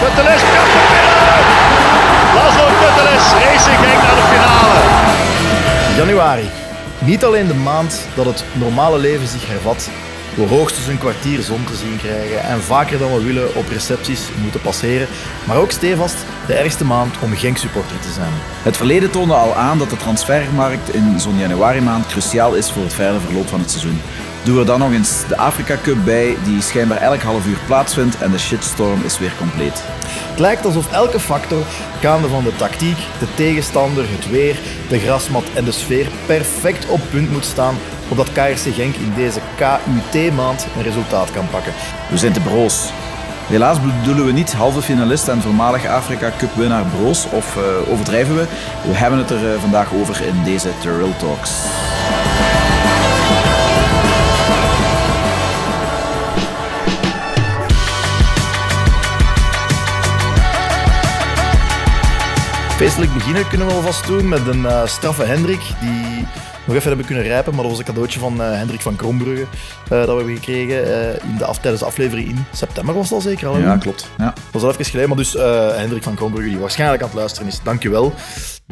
Kuteles kan er binnen. Laszlo Kuteles, Racing Genk naar de finale. Januari. Niet alleen de maand dat het normale leven zich hervat, we hoogstens een kwartier zon te zien krijgen en vaker dan we willen op recepties moeten passeren, maar ook stevast de ergste maand om Genk-supporter te zijn. Het verleden toonde al aan dat de transfermarkt in zo'n januari maand cruciaal is voor het verder verloop van het seizoen. Doe er dan nog eens de Afrika Cup bij, die schijnbaar elk half uur plaatsvindt en de shitstorm is weer compleet. Het lijkt alsof elke factor, gaande van de tactiek, de tegenstander, het weer, de grasmat en de sfeer, perfect op punt moet staan opdat KRC Genk in deze KUT-maand een resultaat kan pakken. We zijn te broos. Helaas bedoelen we niet halve finalist en voormalig Afrika Cup winnaar broos, of uh, overdrijven we? We hebben het er uh, vandaag over in deze Terrell Talks. Feestelijk beginnen kunnen we alvast doen met een uh, straffe Hendrik die nog even hebben kunnen rijpen. Maar dat was een cadeautje van uh, Hendrik van Krombrugge uh, dat we hebben gekregen uh, in de af, tijdens de aflevering in september was dat al zeker al. Ja, klopt. Ja. Dat was al even geleden, maar dus Hendrik van Krombrugge die waarschijnlijk aan het luisteren is, dankjewel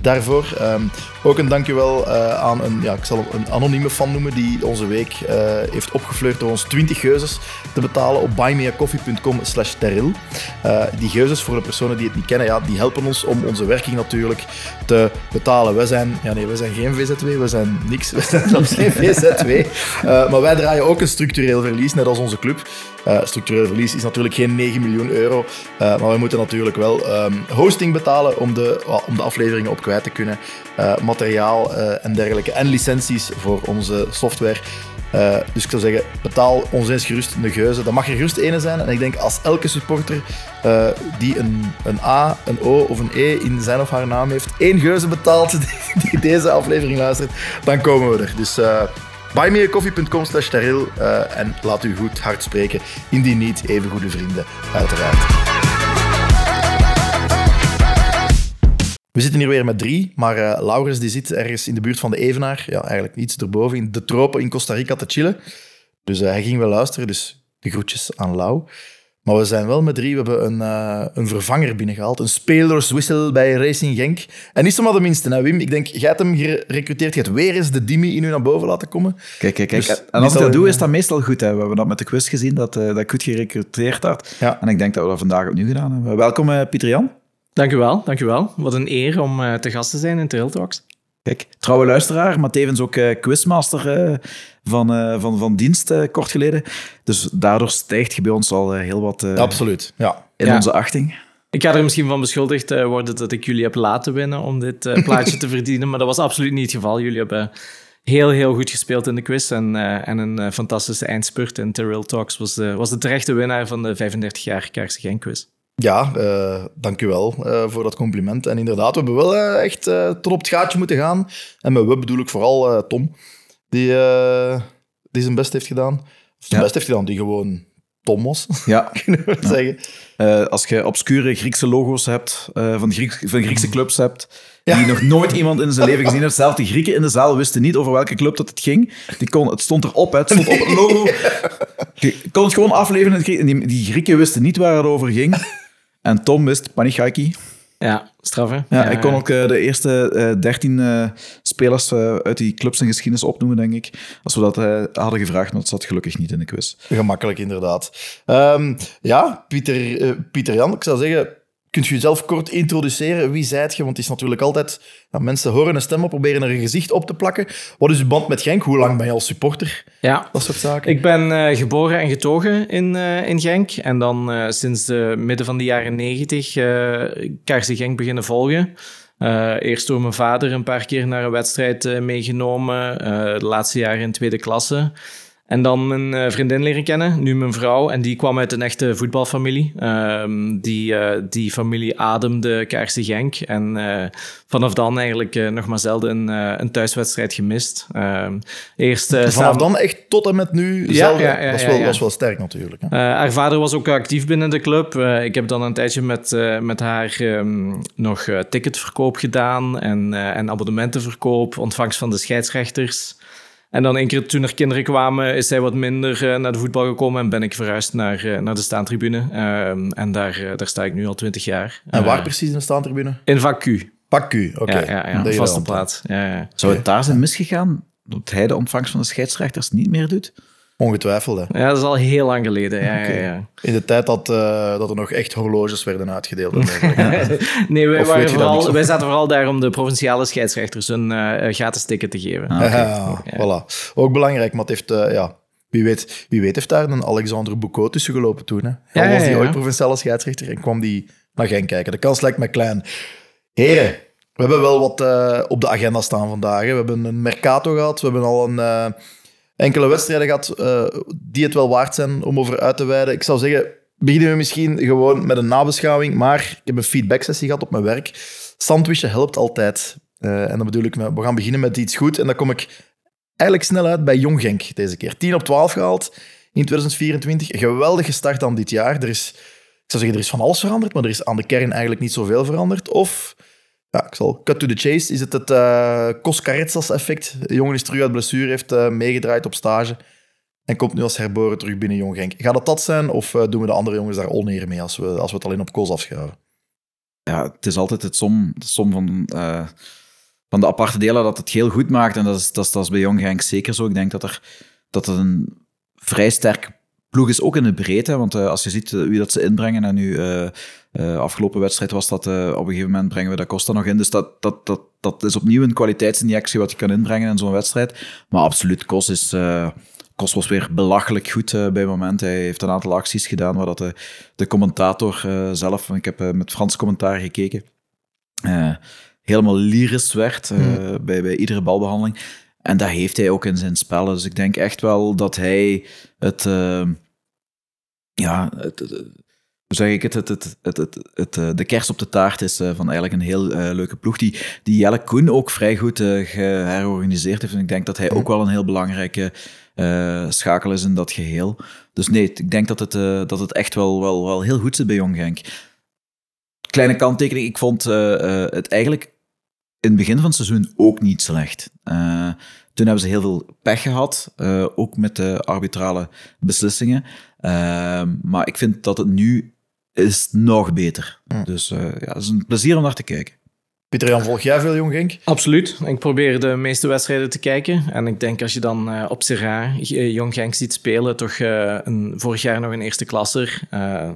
daarvoor. Um, ook een dankjewel uh, aan een, ja, ik zal een anonieme fan noemen die onze week uh, heeft opgefleurd door ons 20 geuzes te betalen op buymeacoffee.com slash. Uh, die geuzes, voor de personen die het niet kennen, ja, die helpen ons om onze werking natuurlijk te betalen. Wij zijn, ja nee, wij zijn geen VZW, we zijn niks, we zelfs geen VZW. maar wij draaien ook een structureel verlies, net als onze club. Uh, structureel verlies is natuurlijk geen 9 miljoen euro, uh, maar we moeten natuurlijk wel um, hosting betalen om de, om de afleveringen op kwijt te kunnen, materiaal en dergelijke en licenties voor onze software. Dus ik zou zeggen, betaal ons gerust een geuze. Dat mag er gerust ene zijn. En ik denk als elke supporter die een, een A, een O of een E in zijn of haar naam heeft, één geuze betaalt die, deze aflevering luistert, dan komen we er. Dus buymeacoffee.com slash uh, en laat u goed hard spreken. Indien niet, even goede vrienden, uiteraard. We zitten hier weer met drie, maar uh, Laurens die zit ergens in de buurt van de Evenaar. Ja, eigenlijk iets erboven, in de tropen in Costa Rica te chillen. Dus uh, hij ging wel luisteren, dus de groetjes aan Lau. Maar we zijn wel met drie. We hebben een, uh, een vervanger binnengehaald. Een spelerswissel bij Racing Genk. En niet zomaar de minste, hè, Wim. Ik denk, jij hebt hem gerecruiteerd. Je hebt weer eens de Dimi in u naar boven laten komen. Kijk, kijk, kijk. Dus en als ik dat doe, is dat meestal goed. Hè. We hebben dat met de quiz gezien, dat, uh, dat ik goed gerecruiteerd had. Ja. En ik denk dat we dat vandaag opnieuw gedaan hebben. Welkom, uh, Pieter Jan. Dank u wel, dank u wel. Wat een eer om te gast te zijn in Trail Talks. Kijk, trouwe luisteraar, maar tevens ook uh, quizmaster uh, van, uh, van, van dienst kort geleden. Dus daardoor stijgt je bij ons al heel wat Absoluut, ja. in ja. onze achting. Ik ga er misschien van beschuldigd worden dat ik jullie heb laten winnen om dit plaatje te verdienen, maar dat was absoluut niet het geval. Jullie hebben heel, heel goed gespeeld in de quiz en, en een fantastische eindspurt. En Terrell Talks was de, was de terechte winnaar van de 35-jarige Kaarse Genk quiz. Ja, uh, dank u wel uh, voor dat compliment. En inderdaad, we hebben wel uh, echt tot op het gaatje moeten gaan. En met we bedoel ik vooral Tom, die, die zijn best heeft gedaan. Of zijn ja. best heeft gedaan, die gewoon Tom was, ja. kunnen we ja. zeggen. als je obscure Griekse logo's hebt, van, Griek, van Griekse clubs hebt, ja. die nog nooit iemand in zijn leven gezien heeft. Zelfs die Grieken in de zaal wisten niet over welke club dat het ging. Die kon, het stond erop, hè. het stond op het logo. Je kon het gewoon afleveren. Die, die Grieken wisten niet waar het over ging. En Tom wist Panichaiki. Ja, straf hè? Ja, ja, ik kon ook uh, de eerste uh, 13 uh, spelers uh, uit die clubs en geschiedenis opnoemen, denk ik. Als we dat hadden gevraagd, maar dat zat gelukkig niet in de quiz. Gemakkelijk, inderdaad. Um, ja, Pieter, Pieter Jan, ik zou zeggen, Kunt je jezelf kort introduceren? Wie zijt je? Want het is natuurlijk altijd... Ja, mensen horen een stem op, proberen er een gezicht op te plakken. Wat is je band met Genk? Hoe lang ben je als supporter? Ja. Dat soort zaken. Ik ben uh, geboren en getogen in, uh, in Genk. En dan uh, sinds de midden van de jaren negentig uh, KRC Genk beginnen volgen. eerst door mijn vader een paar keer naar een wedstrijd meegenomen. de laatste jaren in tweede klasse. En dan mijn uh, vriendin leren kennen, nu mijn vrouw. En die kwam uit een echte voetbalfamilie. Um, die, uh, die familie ademde Kaarse Genk. En uh, vanaf dan eigenlijk nog maar zelden een, een thuiswedstrijd gemist. Um, eerst, vanaf samen... dan echt tot en met nu ja, zelden. Ja, ja, dat, is wel, is wel sterk natuurlijk. Hè? haar vader was ook actief binnen de club. ik heb dan een tijdje met, met haar um, nog ticketverkoop gedaan. En, en abonnementenverkoop, ontvangst van de scheidsrechters. En dan één keer toen er kinderen kwamen, is hij wat minder naar de voetbal gekomen en ben ik verhuisd naar, naar de staantribune. Ehm, en daar, daar sta ik nu al twintig jaar. En waar precies in de staantribune? In vak Q. Pak oké. Ja, ja, ja. Vaste plaats. Ja, ja. Zou het daar zijn misgegaan dat hij de ontvangst van de scheidsrechters niet meer doet? Ongetwijfeld, hè. ja, dat is al heel lang geleden. Ja, ja, ja. In de tijd dat, eh, dat er nog echt horloges werden uitgedeeld. Nee, wij, waren vooral, wij zaten vooral daar om de provinciale scheidsrechters een eh, gratis ticket te geven. Ah. Ja, voilà. Ook belangrijk, maar het heeft, eh, ja, wie weet, wie weet heeft daar een Alexander Boucault tussen gelopen toen. Hè. Hij was die ooit provinciale scheidsrechter en kwam die naar Genk kijken. De kans lijkt me klein. Heren, we hebben wel wat op de agenda staan vandaag. hè. We hebben een Mercato gehad, we hebben al een, enkele wedstrijden gehad eh, die het wel waard zijn om over uit te wijden. Ik zou zeggen, beginnen we misschien gewoon met een nabeschouwing, maar ik heb een feedback-sessie gehad op mijn werk. Sandwichen helpt altijd. Eh, en dan bedoel ik, we gaan beginnen met iets goed. En dan kom ik eigenlijk snel uit bij Jong Genk deze keer. 10 op 12 gehaald in 2024. Geweldig gestart aan dit jaar. Er is, ik zou zeggen, er is van alles veranderd, maar er is aan de kern eigenlijk niet zoveel veranderd. Of, ja, ik zal cut to the chase, is het het uh, Coscaretsas-effect. De jongen is terug uit blessure, heeft eh, meegedraaid op stage en komt nu als herboren terug binnen Jong Genk. Gaat het dat zijn, of eh, doen we de andere jongens daar oneer mee als we, als we het alleen op Kos afschuiven? ja, het is altijd het som, de som van, eh, van de aparte delen dat het heel goed maakt. En dat is, dat is, dat is bij Jong Genk zeker zo. Ik denk dat, er, dat het een vrij sterk ploeg is, ook in de breedte. Want eh, als je ziet eh, wie dat ze inbrengen, en nu eh, afgelopen wedstrijd was dat, eh, op een gegeven moment brengen we dat Costa nog in. Dus dat, dat, dat, dat is opnieuw een kwaliteitsinjectie wat je kan inbrengen in zo'n wedstrijd. Maar absoluut, Kos is... Kos was weer belachelijk goed bij momenten. Hij heeft een aantal acties gedaan waar dat de, de commentator zelf, ik heb met Frans commentaar gekeken, helemaal lyrisch werd eh, bij, bij iedere balbehandeling. En dat heeft hij ook in zijn spellen. Dus ik denk echt wel dat hij het, ja, het, zeg ik het, het, het, het, het, eh, de kers op de taart is eh, van eigenlijk een heel eh, leuke ploeg, die, die Jelle Koen ook vrij goed eh, geherorganiseerd heeft. En ik denk dat hij ook wel een heel belangrijke schakel is in dat geheel. Dus nee, ik denk dat het, dat het echt wel, wel, wel heel goed zit bij Jong Genk. Kleine kanttekening, ik vond het eigenlijk in het begin van het seizoen ook niet slecht. Toen hebben ze heel veel pech gehad, eh, ook met de arbitrale beslissingen. Maar ik vind dat het nu is nog beter. Dus eh, ja, het is een plezier om naar te kijken. Pieter-Jan, volg jij veel Jong Genk? Absoluut. Ik probeer de meeste wedstrijden te kijken. En ik denk als je dan eh, op Serra eh, Jong Genk ziet spelen, toch eh, een, vorig jaar nog een eerste klasser. Eh,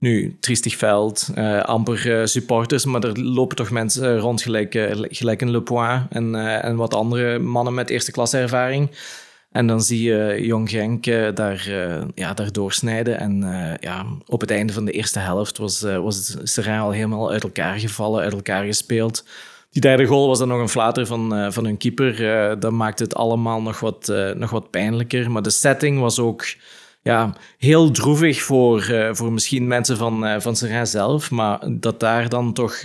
nu, triestig veld, eh, amper eh, supporters, maar er lopen toch mensen rond gelijk, gelijk een Le Point en, eh, en wat andere mannen met eerste klasse ervaring. En dan zie je Jong Genk daar, eh, ja, daar doorsnijden. En eh, ja, op het einde van de eerste helft was, eh was het al helemaal uit elkaar gevallen, uit elkaar gespeeld. Die derde goal was dan nog een flater van, van hun keeper. Dat maakte het allemaal nog wat, nog wat pijnlijker. Maar de setting was ook ja, heel droevig voor, voor misschien mensen van, eh van Serrain zelf. Maar dat daar dan toch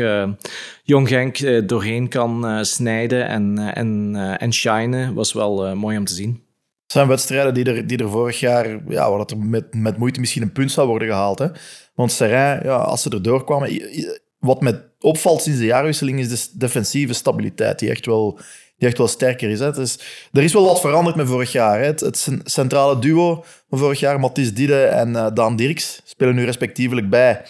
Jong Genk doorheen kan snijden en, en, en shinen, was wel mooi om te zien. Het zijn wedstrijden die er, die er vorig jaar, ja, waar dat met, met moeite misschien een punt zou worden gehaald. Hè? Want Serrain, ja, als ze erdoor kwamen, wat met opvalt sinds de jaarwisseling is de defensieve stabiliteit, die echt wel, die echt wel sterker is. Hè? Is. Er is wel wat veranderd met vorig jaar. Hè? Het, het cen- centrale duo van vorig jaar, Mathis Dide en eh, Daan Dirks, spelen nu respectievelijk bij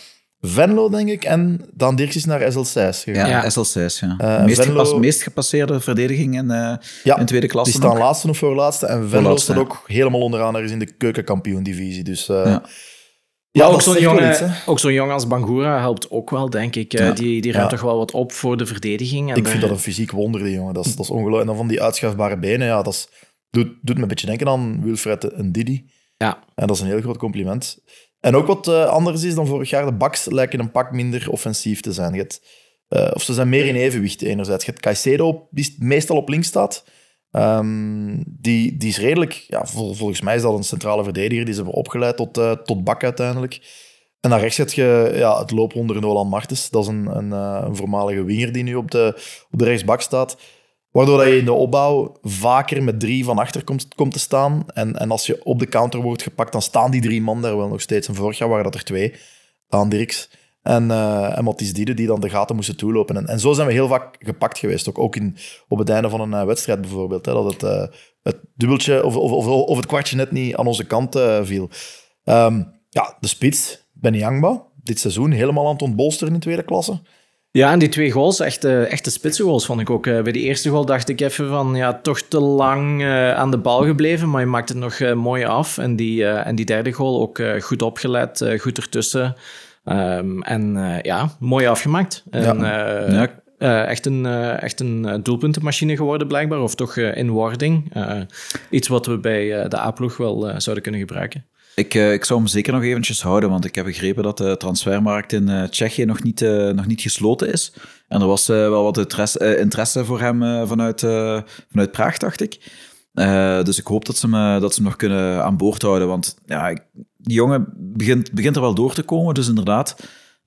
Venlo, denk ik. En Daan Dirks is naar SL6 gegaan. Ja, Ja. SL6, ja. Eh, meest, Venlo- gepas- meest gepasseerde verdediging in, eh, Ja, in tweede klasse. Die staan nog. laatste of voorlaatste. En Venlo Voorlaatste, staat ja. ook helemaal onderaan. Er is in de keukenkampioen-divisie. Dus eh, Ja. ook zo'n jongen, ook zo'n jongen als Bangura helpt ook wel, denk ik. Eh, Ja. Die, die ruimt Ja. toch wel wat op voor de verdediging. En Ik vind dat een fysiek wonder, die jongen. Dat is, dat is ongelooflijk. En dan van die uitschuifbare benen, ja, dat is, doet, doet me een beetje denken aan Wilfred en Didi. Ja. En dat is een heel groot compliment. En ook wat eh, anders is dan vorig jaar, de backs lijken een pak minder offensief te zijn. Eh, of ze zijn meer in evenwicht enerzijds. Je hebt Caicedo, die meestal op links staat. Ehm, die, die is redelijk, ja, vol- volgens mij is dat een centrale verdediger. Die ze hebben opgeleid tot, eh, tot bak uiteindelijk. En naar rechts heb je ja, het loopwonder Nolan Martens. Dat is een, een, een voormalige winger die nu op de, op de rechtsbak staat. Waardoor dat je in de opbouw vaker met drie van achter komt, te staan. En, en als je op de counter wordt gepakt, dan staan die drie man daar wel nog steeds. En vorig jaar waren dat er twee. Daan Dirks en, eh en Mathis Diede, die dan de gaten moesten toelopen. En, en zo zijn we heel vaak gepakt geweest. Ook, ook in, op het einde van een eh, wedstrijd bijvoorbeeld. Hè, dat het eh het dubbeltje of, of, of, of het kwartje net niet aan onze kant uh, viel. Um, ja, de spits, Benny Angba, dit seizoen helemaal aan het ontbolsteren in tweede klasse. Ja, en die twee goals, echte, echte spitsengoals vond ik ook. Uh, bij de eerste goal dacht ik even van, ja, toch te lang uh, aan de bal gebleven, maar je maakt het nog uh, mooi af. En die, en die derde goal ook goed opgelet, goed ertussen. Um, en ja, mooi afgemaakt. En, ja. ja. echt een, echt een doelpuntenmachine geworden blijkbaar, of toch in wording. iets wat we bij de A-ploeg wel zouden kunnen gebruiken. Ik, uh, ik zou hem zeker nog eventjes houden, want ik heb begrepen dat de transfermarkt in uh, Tsjechië nog niet, uh, nog niet gesloten is. En er was wel wat interesse, voor hem vanuit, vanuit Praag, dacht ik. dus ik hoop dat ze, hem, dat ze nog kunnen aan boord houden, want ja, die jongen begint, begint er wel door te komen. Dus inderdaad,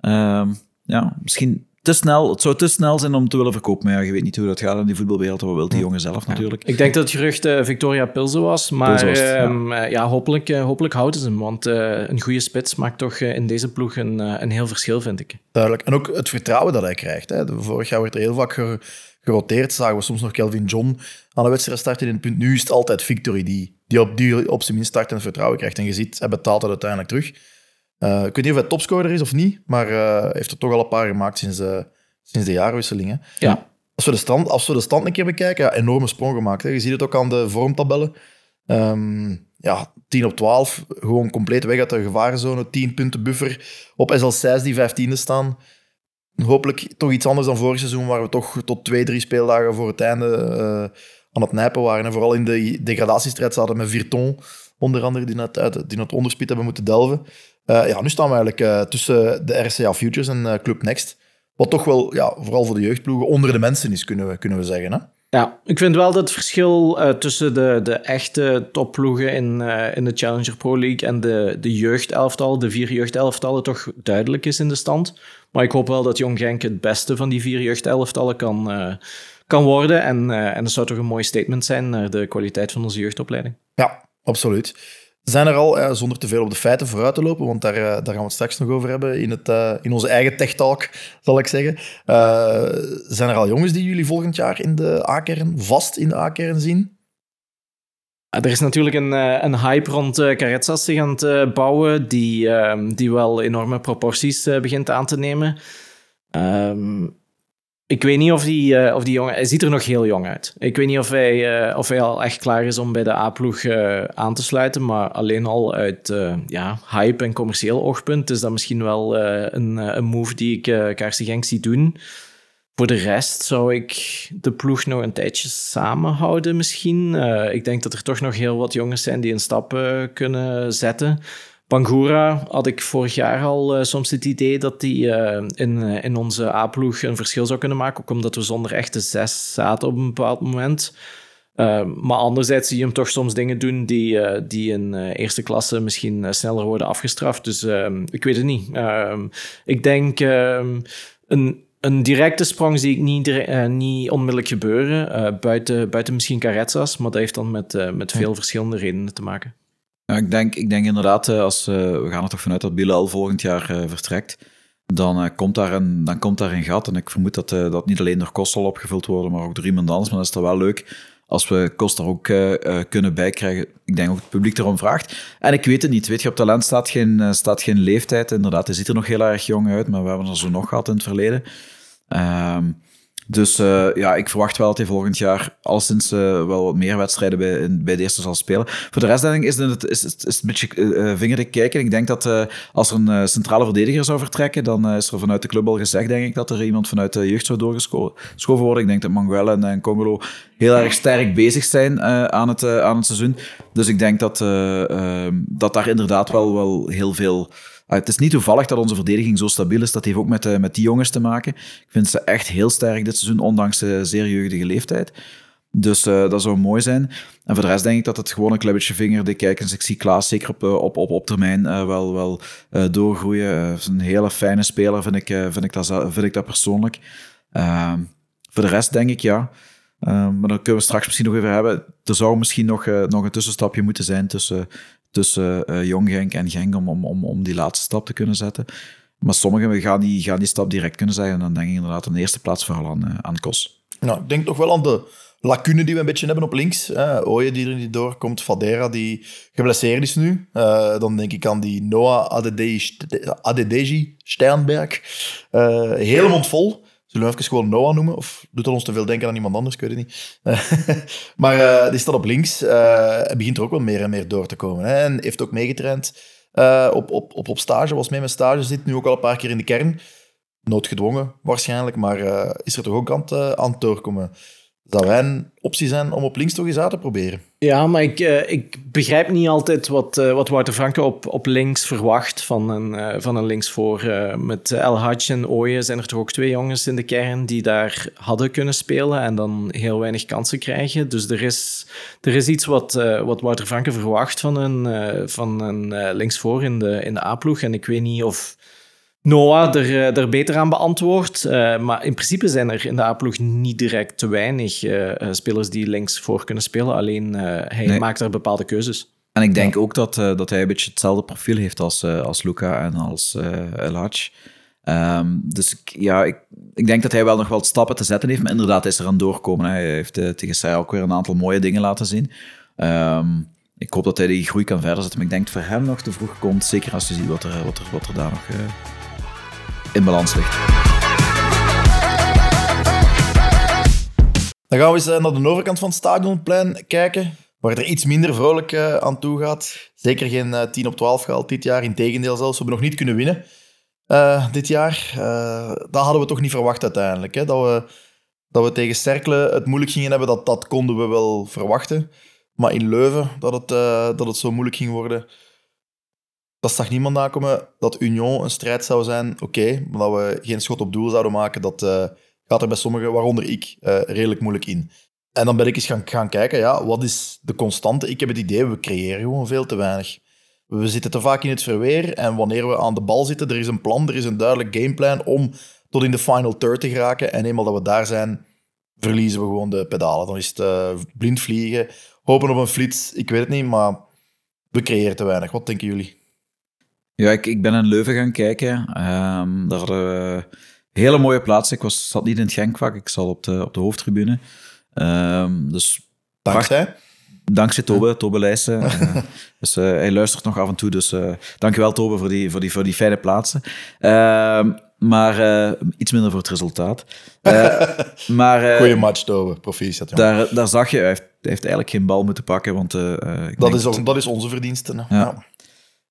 ehm, ja, misschien te snel, het zou te snel zijn om te willen verkopen. Maar ja, je weet niet hoe dat gaat in die voetbalwereld. Wat wil die jongen zelf natuurlijk. Ik denk dat het gerucht uh, Victoria Pilsen was. Maar Pilsen. Ehm, eh, ja. hopelijk, uh, hopelijk houden ze hem. Want een goede spits maakt toch in deze ploeg een, een heel verschil, vind ik. Duidelijk. En ook het vertrouwen dat hij krijgt. Hè. Vorig jaar werd er heel vaak geroteerd. Zagen we soms nog Kelvin John aan de wedstrijd starten in het punt. Nu is het altijd Victory die, die, op, die op zijn minst start en vertrouwen krijgt. En je ziet, hij betaalt het uiteindelijk terug. Ik weet niet of hij topscorer is of niet, maar hij heeft er toch al een paar gemaakt sinds sinds de jaarwisselingen. Ja. Als we, de stand, als we de stand een keer bekijken, ja, enorme sprong gemaakt. Hè. Je ziet het ook aan de vormtabellen. Um, ja, 10 op 12, gewoon compleet weg uit de gevarenzone. 10 punten buffer op SL6 die 15e staan. Hopelijk toch iets anders dan vorig seizoen, waar we toch tot twee, drie speeldagen voor het einde uh, aan het nijpen waren. En vooral in de degradatiestrijd zaten met Virton, onder andere, die net, uit, die het onderspit hebben moeten delven. Uh, ja, nu staan we eigenlijk uh, tussen de RCA Futures en Club Next. Wat toch wel, ja, vooral voor de jeugdploegen, onder de mensen is, kunnen we, kunnen we zeggen. Hè? Ja, ik vind wel dat het verschil tussen de, de echte topploegen in, in de Challenger Pro League en de, de jeugdelftal, de vier jeugdelftallen, toch duidelijk is in de stand. Maar ik hoop wel dat Jong Genk het beste van die vier jeugdelftallen kan, kan worden. En, en dat zou toch een mooi statement zijn naar de kwaliteit van onze jeugdopleiding. Ja, absoluut zijn er al, zonder te veel op de feiten vooruit te lopen, want daar, eh, daar gaan we het straks nog over hebben in, het, uh, in onze eigen tech talk, zal ik zeggen. Zijn er al jongens die jullie volgend jaar in de A-kern, vast in de A-kern zien? Er is natuurlijk een, een hype rond uh, Caretsas zich aan het bouwen, die, ehm, die wel enorme proporties begint aan te nemen. Um, ik weet niet of die, uh, of die jongen... Hij ziet er nog heel jong uit. Ik weet niet of hij, uh, of hij al echt klaar is om bij de A-ploeg uh, aan te sluiten. Maar alleen al uit ja, hype en commercieel oogpunt is dat misschien wel een, een move die ik uh, Kaarsen zie doen. Voor de rest zou ik de ploeg nog een tijdje samenhouden misschien. ik denk dat er toch nog heel wat jongens zijn die een stap kunnen zetten. Bangura had ik vorig jaar al uh, soms het idee dat hij uh, in, uh, in onze A-ploeg een verschil zou kunnen maken. Ook omdat we zonder echte zes zaten op een bepaald moment. maar anderzijds zie je hem toch soms dingen doen die, die in eerste klasse misschien sneller worden afgestraft. Dus ik weet het niet. ik denk een, een directe sprong zie ik niet, niet onmiddellijk gebeuren. buiten, buiten misschien Caretsas, maar dat heeft dan met, met veel verschillende redenen te maken. Ja, ik, denk, ik denk inderdaad, eh, als, uh, we gaan er toch vanuit dat Bilal volgend jaar uh, vertrekt, dan, komt daar een, dan komt daar een gat. En ik vermoed dat dat niet alleen door Kost zal opgevuld worden, maar ook door iemand anders. Maar dat is toch wel leuk als we Kost er ook kunnen bijkrijgen. Ik denk ook het publiek erom vraagt. En ik weet het niet. Weet je, op talent staat geen, staat geen leeftijd. Inderdaad, hij ziet er nog heel erg jong uit, maar we hebben er zo nog gehad in het verleden. Ehm, dus uh, ja, ik verwacht wel dat hij volgend jaar al sinds uh, wel wat meer wedstrijden bij, bij de eerste zal spelen. Voor de rest denk ik is het, is, is, is een beetje uh, vingerig kijken. Ik denk dat als er een centrale verdediger zou vertrekken, dan is er vanuit de club al gezegd, denk ik, dat er iemand vanuit de jeugd zou doorgeschoven worden. Ik denk dat Manguel en, en heel erg sterk bezig zijn aan, het, aan het seizoen. Dus ik denk dat, dat daar inderdaad wel, wel heel veel Ah, het is niet toevallig dat onze verdediging zo stabiel is. Dat heeft ook met, uh, met die jongens te maken. Ik vind ze echt heel sterk dit seizoen, ondanks de zeer jeugdige leeftijd. Dus uh, dat zou mooi zijn. En voor de rest denk ik dat het gewoon een klebbetje vinger de kijkers. Ik zie Klaas zeker op, eh, op, op, termijn uh, wel, wel doorgroeien. is een hele fijne speler, vind ik, vind ik, dat, vind ik dat persoonlijk. Ehm, voor de rest denk ik ja. Ehm, maar dan kunnen we straks misschien nog even hebben. Er zou misschien nog, nog een tussenstapje moeten zijn tussen tussen uh, en Genk om, om, om, om die laatste stap te kunnen zetten. Maar sommigen gaan die, gaan die stap direct kunnen zeggen. En dan denk ik inderdaad aan de eerste plaats vooral aan, uh, aan Kos. Nou, ik denk toch wel aan de lacune die we een beetje hebben op links. Oye die er niet doorkomt, Fadera die geblesseerd is nu. Uh, dan denk ik aan die Noah Adedeji Sternberg. Uh, hele mond vol. Zullen we even gewoon Noah noemen? Of doet dat ons te veel denken aan iemand anders? Ik weet het niet. maar uh, die staat op links. Hij begint er ook wel meer en meer door te komen. Hè. En heeft ook meegetraind op, op, op, op stage. Was mee met stage. Zit nu ook al een paar keer in de kern. Noodgedwongen waarschijnlijk. Maar is er toch ook aan aan het doorkomen dat wij een optie zijn om op links toch eens uit te proberen. Ja, maar ik, uh, ik begrijp niet altijd wat, uh, wat Wouter Franke op, op links verwacht van een, uh, van een linksvoor. met El Hadj en Ooyen zijn er toch ook twee jongens in de kern die daar hadden kunnen spelen en dan heel weinig kansen krijgen. Dus er is, er is iets wat, wat Wouter Franke verwacht van een, van een linksvoor in de, in de A-ploeg. En ik weet niet of Noah er, eh, er beter aan beantwoord. Uh, maar in principe zijn er in de A-ploeg niet direct te weinig uh, spelers die links voor kunnen spelen. Alleen uh, hij nee. maakt er bepaalde keuzes. En ik denk ja. ook dat, dat hij een beetje hetzelfde profiel heeft als, als Luca en als El Hadj. Um, dus ik, ja, ik, ik denk dat hij wel nog wel stappen te zetten heeft. Maar inderdaad, hij is er aan doorkomen. Hij heeft tegen Sarah ook weer een aantal mooie dingen laten zien. Um, ik hoop dat hij die groei kan verder zetten. Maar ik denk dat het voor hem nog te vroeg komt. Zeker als je ziet wat er, wat er, wat er daar nog in balans ligt. Dan gaan we eens eh, naar de overkant van het stadionplein kijken, waar er iets minder vrolijk uh, aan toe gaat. Zeker geen uh, 10 op 12 gehaald dit jaar, integendeel zelfs. We hebben nog niet kunnen winnen uh, dit jaar. dat hadden we toch niet verwacht uiteindelijk. Hè? Dat, we, dat we tegen Cerkelen het moeilijk gingen hebben, dat, dat konden we wel verwachten. Maar in Leuven, dat het, dat het zo moeilijk ging worden, dat zag niemand nakomen dat Union een strijd zou zijn. Oké, maar dat we geen schot op doel zouden maken, dat uh, gaat er bij sommigen, waaronder ik, uh, redelijk moeilijk in. En dan ben ik eens gaan, gaan kijken, ja, wat is de constante? Ik heb het idee, we creëren gewoon veel te weinig. We zitten te vaak in het verweer en wanneer we aan de bal zitten, er is een plan, er is een duidelijk gameplan om tot in de final third te geraken. En eenmaal dat we daar zijn, verliezen we gewoon de pedalen. Dan is het uh, blind vliegen, hopen op een flits, ik weet het niet, maar we creëren te weinig. Wat denken jullie? Ja, ik, ik ben in Leuven gaan kijken. Um, daar hadden we hele mooie plaatsen. Ik was, zat niet in het Genkvak, ik zat op de, op de hoofdtribune. Um, dus Dankzij? Dankzij Tobe, Tobe Leijsen. uh, dus uh, hij luistert nog af en toe. Dus uh, dankjewel Tobe voor die, voor die, voor die fijne plaatsen. Uh, maar iets minder voor het resultaat. maar, Goeie match, Tobe. Proficiat. Daar, daar zag je, hij heeft, hij heeft eigenlijk geen bal moeten pakken. Want, dat, is, dat is onze verdienste. Ja.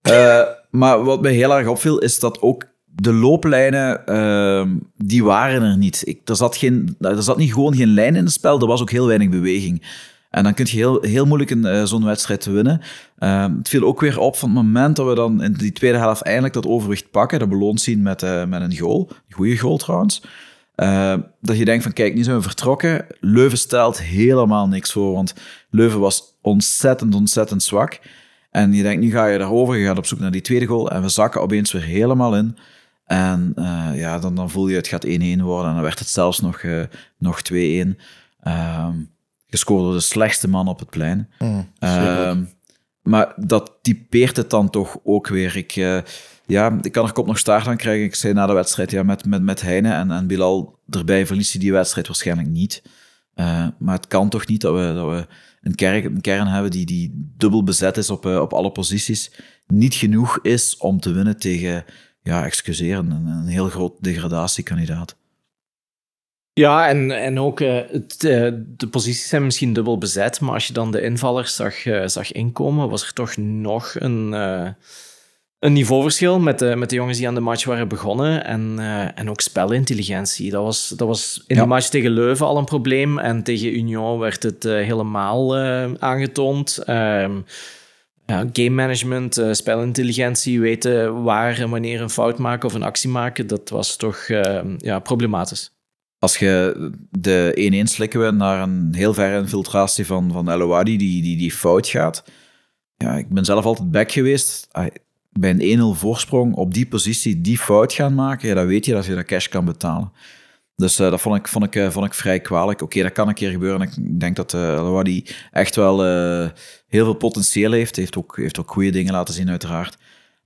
ja. Maar wat mij heel erg opviel, is dat ook de looplijnen, uh, die waren er niet. Ik, er, zat geen, er zat niet gewoon geen lijn in het spel, er was ook heel weinig beweging. En dan kun je heel, heel moeilijk uh, zo'n wedstrijd winnen. Uh, het viel ook weer op van het moment dat we dan in die tweede helft eindelijk dat overwicht pakken, dat beloond zien met, uh, met een goal, een goede goal trouwens. dat je denkt van kijk, nu zijn we vertrokken. Leuven stelt helemaal niks voor, want Leuven was ontzettend, ontzettend zwak. En je denkt, nu ga je daarover, je gaat op zoek naar die tweede goal. En we zakken opeens weer helemaal in. En uh, ja, dan, dan voel je het gaat 1-1 worden. En dan werd het zelfs nog, uh, nog 2-1. Uh, ehm, gescoord door de slechtste man op het plein. Mm, uh, maar dat typeert het dan toch ook weer. Ik, uh, ja, ik kan er kop nog staart aan krijgen. Ik zei na de wedstrijd, ja, met, met, met Heine en, en Bilal erbij verliest hij die wedstrijd waarschijnlijk niet. Maar het kan toch niet dat we, dat we een kern, een kern hebben die, die dubbel bezet is op, uh, op alle posities, niet genoeg is om te winnen tegen, ja, excuseren, een, een heel groot degradatiekandidaat. Ja, en, en ook uh, het, de posities zijn misschien dubbel bezet, maar als je dan de invallers zag, zag inkomen, was er toch nog een een niveauverschil met de, met de jongens die aan de match waren begonnen. En, uh, en ook spelintelligentie. Dat was, dat was in ja. de match tegen Leuven al een probleem. En tegen Union werd het uh, helemaal uh, aangetoond. Ehm, ja, game management, spelintelligentie, weten waar en wanneer een fout maken of een actie maken, dat was toch ja, problematisch. Als je de 1-1 slikken we naar een heel verre infiltratie van, van Elouadi die, die, die fout gaat. Ja, ik ben zelf altijd back geweest bij een 1-0 voorsprong op die positie die fout gaan maken, ja, dan weet je dat je dat cash kan betalen. Dus uh, dat vond ik, vond, ik, uh, vond ik vrij kwalijk. Oké, dat kan een keer gebeuren. Ik denk dat uh, echt wel heel veel potentieel heeft. Heeft ook, heeft ook goede dingen laten zien, uiteraard.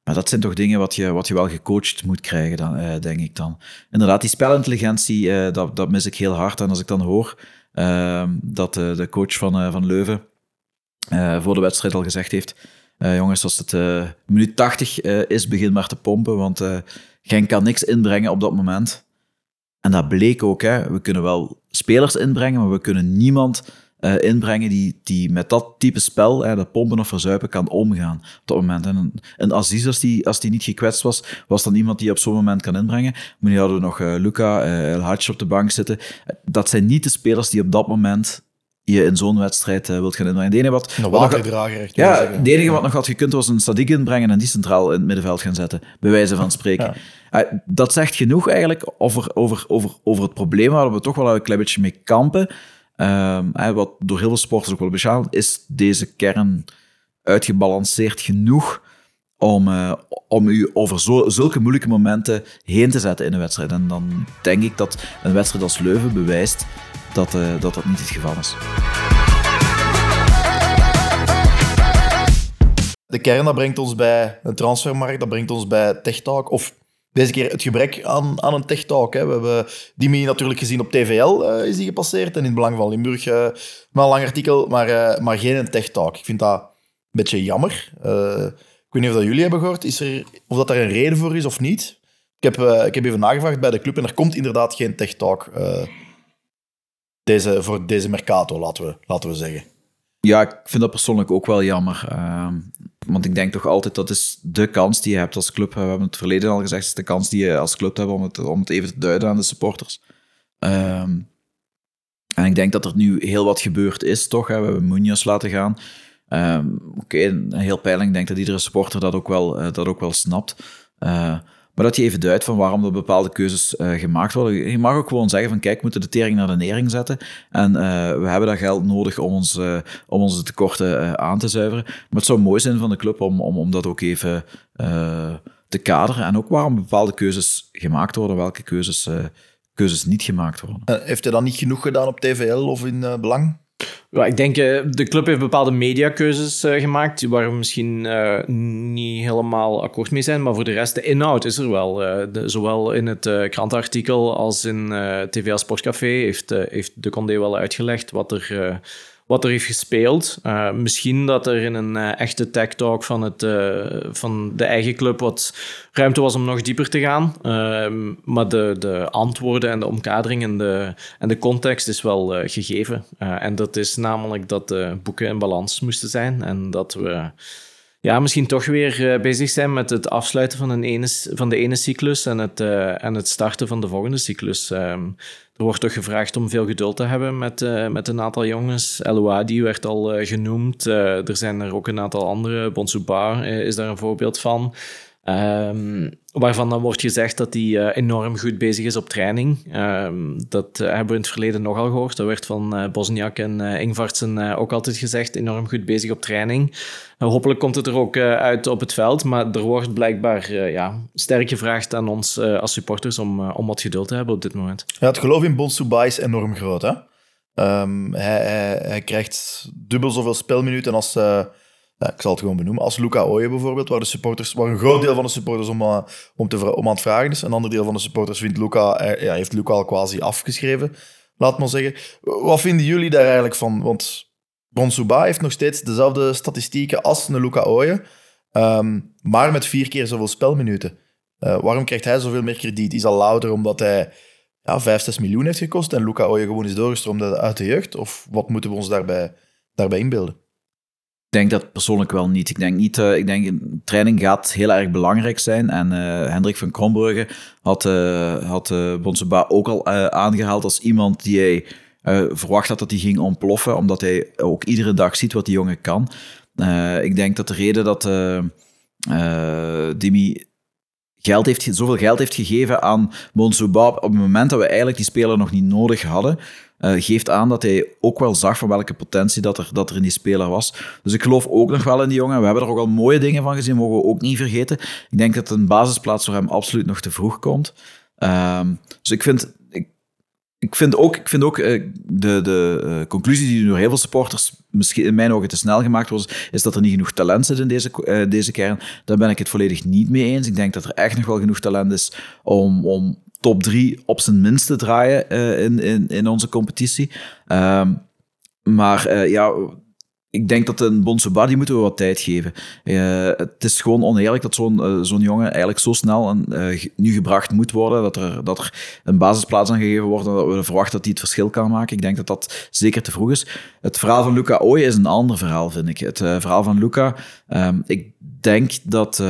Maar dat zijn toch dingen wat je, wat je wel gecoacht moet krijgen, dan, eh, denk ik dan. Inderdaad, die spelintelligentie, eh, dat, dat mis ik heel hard. En als ik dan hoor dat de coach van, van Leuven voor de wedstrijd al gezegd heeft... jongens, als het minuut 80 is, begin maar te pompen, want Genk kan niks inbrengen op dat moment. En dat bleek ook. Hè. We kunnen wel spelers inbrengen, maar we kunnen niemand uh, inbrengen die, die met dat type spel, hè, dat pompen of verzuipen, kan omgaan op dat moment. En een Aziz, als die, als die niet gekwetst was, was dan iemand die op zo'n moment kan inbrengen. Maar nu hadden we nog uh, Luca, uh, El Hadj op de bank zitten. Dat zijn niet de spelers die op dat moment je in zo'n wedstrijd uh, wilt gaan inbrengen. De enige wat, een. Ja, het enige wat nog had gekund was een Sadiq inbrengen en die centraal in het middenveld gaan zetten, bij wijze van spreken. Ja. dat zegt genoeg eigenlijk over, over, over, over het probleem waar we toch wel een klein beetje mee kampen. Um, wat door heel veel sporters ook wel beschaald is deze kern uitgebalanceerd genoeg om, uh, om u over zo, zulke moeilijke momenten heen te zetten in een wedstrijd. En dan denk ik dat een wedstrijd als Leuven bewijst dat uh, dat, dat niet het geval is. De kern dat brengt ons bij een transfermarkt, dat brengt ons bij Tech Talk. Of deze keer het gebrek aan, aan een tech talk. We hebben Dimi natuurlijk gezien op TVL, uh, is die gepasseerd. En in het Belang van Limburg, uh, maar een lang artikel, maar, maar geen tech talk. Ik vind dat een beetje jammer. ik weet niet of dat jullie hebben gehoord, is er, of dat daar een reden voor is of niet. Ik heb, ik heb even nagevraagd bij de club en er komt inderdaad geen tech talk deze, voor deze Mercato, laten we, laten we zeggen. Ja, ik vind dat persoonlijk ook wel jammer. Uh, want ik denk toch altijd dat is de kans die je hebt als club. We hebben het verleden al gezegd, is de kans die je als club hebt om het, om het even te duiden aan de supporters. Ehm, en ik denk dat er nu heel wat gebeurd is, toch? We hebben Munoz laten gaan. Ehm, oké, heel pijnlijk. Ik denk dat iedere supporter dat ook wel, uh, dat ook wel snapt. Maar dat je even duidt van waarom er bepaalde keuzes uh, gemaakt worden. Je mag ook gewoon zeggen van kijk, we moeten de tering naar de nering zetten. En uh, we hebben dat geld nodig om, ons, uh, om onze tekorten aan te zuiveren. Maar het zou mooi zijn van de club om, om, om dat ook even te kaderen. En ook waarom bepaalde keuzes gemaakt worden, welke keuzes, keuzes niet gemaakt worden. heeft hij dan niet genoeg gedaan op TVL of in Belang? Ja, ik denk, uh, de club heeft bepaalde mediakeuzes uh, gemaakt, waar we misschien uh, niet helemaal akkoord mee zijn, maar voor de rest, de inhoud is er wel. Zowel in het krantartikel als in TVL Sportcafé heeft, heeft de Condé wel uitgelegd wat er wat er heeft gespeeld. Uh, misschien dat er in een uh, echte tech talk van, het, uh, van de eigen club wat ruimte was om nog dieper te gaan. Ehm, maar de, de antwoorden en de omkadering en de, en de context is wel gegeven. en dat is namelijk dat de boeken in balans moesten zijn en dat we ja, misschien toch weer bezig zijn met het afsluiten van, een ene, van de ene cyclus en het, en het starten van de volgende cyclus. Ehm, er wordt toch gevraagd om veel geduld te hebben met, uh, met een aantal jongens. Elouadi werd al genoemd. Er zijn er ook een aantal andere. Bonsouba is daar een voorbeeld van. Um, waarvan dan wordt gezegd dat hij enorm goed bezig is op training. Um, dat hebben we in het verleden nogal gehoord. Dat werd van uh, Bosniak en Ingvartsen ook altijd gezegd. Enorm goed bezig op training. hopelijk komt het er ook uit op het veld. Maar er wordt blijkbaar ja, sterk gevraagd aan ons als supporters om, om wat geduld te hebben op dit moment. Ja, het geloof in Bonsouba is enorm groot. Hè? Um, hij, hij, hij, krijgt dubbel zoveel spelminuten als ik zal het gewoon benoemen, als Luca Oye bijvoorbeeld, waar, de supporters, waar een groot deel van de supporters om, uh, om, te, om aan het vragen is. Een ander deel van de supporters vindt Luca, uh, ja, heeft Luca al quasi afgeschreven, laat maar zeggen. Wat vinden jullie daar eigenlijk van? Want Bonsouba heeft nog steeds dezelfde statistieken als een Luca Oye, um, maar met vier keer zoveel spelminuten. Uh, waarom krijgt hij zoveel meer krediet? Is dat louter omdat hij ja, 5, 6 miljoen heeft gekost en Luca Oye gewoon is doorgestroomd uit de jeugd? Of wat moeten we ons daarbij, daarbij inbeelden? Ik denk dat persoonlijk wel niet. Ik denk niet, uh, ik denk training gaat heel erg belangrijk zijn. En uh, Hendrik van Krombrugge had, uh, had Bonseba ook al aangehaald als iemand die hij verwacht had dat hij ging ontploffen, omdat hij ook iedere dag ziet wat die jongen kan. ik denk dat de reden dat Dimi geld heeft, zoveel geld heeft gegeven aan Bonsouba op het moment dat we eigenlijk die speler nog niet nodig hadden, uh, geeft aan dat hij ook wel zag van welke potentie dat er, dat er in die speler was. Dus ik geloof ook nog wel in die jongen. We hebben er ook al mooie dingen van gezien, mogen we ook niet vergeten. Ik denk dat een basisplaats voor hem absoluut nog te vroeg komt. Um, dus ik vind, ik, ik vind ook, ik vind ook uh, de, de uh, conclusie die door heel veel supporters misschien in mijn ogen te snel gemaakt wordt, is dat er niet genoeg talent zit in deze, deze kern. Daar ben ik het volledig niet mee eens. Ik denk dat er echt nog wel genoeg talent is om, om top drie op zijn minst te draaien in, in, in onze competitie. Ehm, maar ja, ik denk dat een Bonsoba, die moeten we wat tijd geven. Uh, het is gewoon oneerlijk dat zo'n zo'n jongen eigenlijk zo snel en, nu gebracht moet worden, dat er, dat er een basisplaats aan gegeven wordt en dat we verwachten dat hij het verschil kan maken. Ik denk dat dat zeker te vroeg is. Het verhaal van Luca Ooy is een ander verhaal, vind ik. Het verhaal van Luca, ehm, ik denk dat...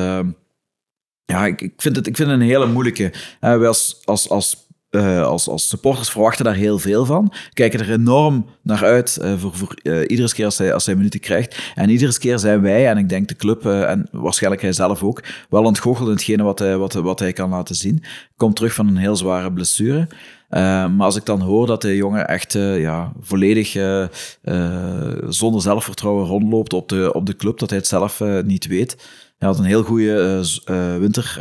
Ja, ik, ik, vind het, ik vind het een hele moeilijke. wij als, als, als uh, als, als supporters verwachten daar heel veel van. Kijken er enorm naar uit uh, voor, voor uh, iedere keer als hij, als hij minuten krijgt. En iedere keer zijn wij, en ik denk de club, en waarschijnlijk hij zelf ook, wel ontgoocheld in hetgene wat hij, wat, wat hij kan laten zien. Komt terug van een heel zware blessure. maar als ik dan hoor dat de jongen echt ja, volledig zonder zelfvertrouwen rondloopt op de, op de club, dat hij het zelf niet weet. Hij had een heel goede winter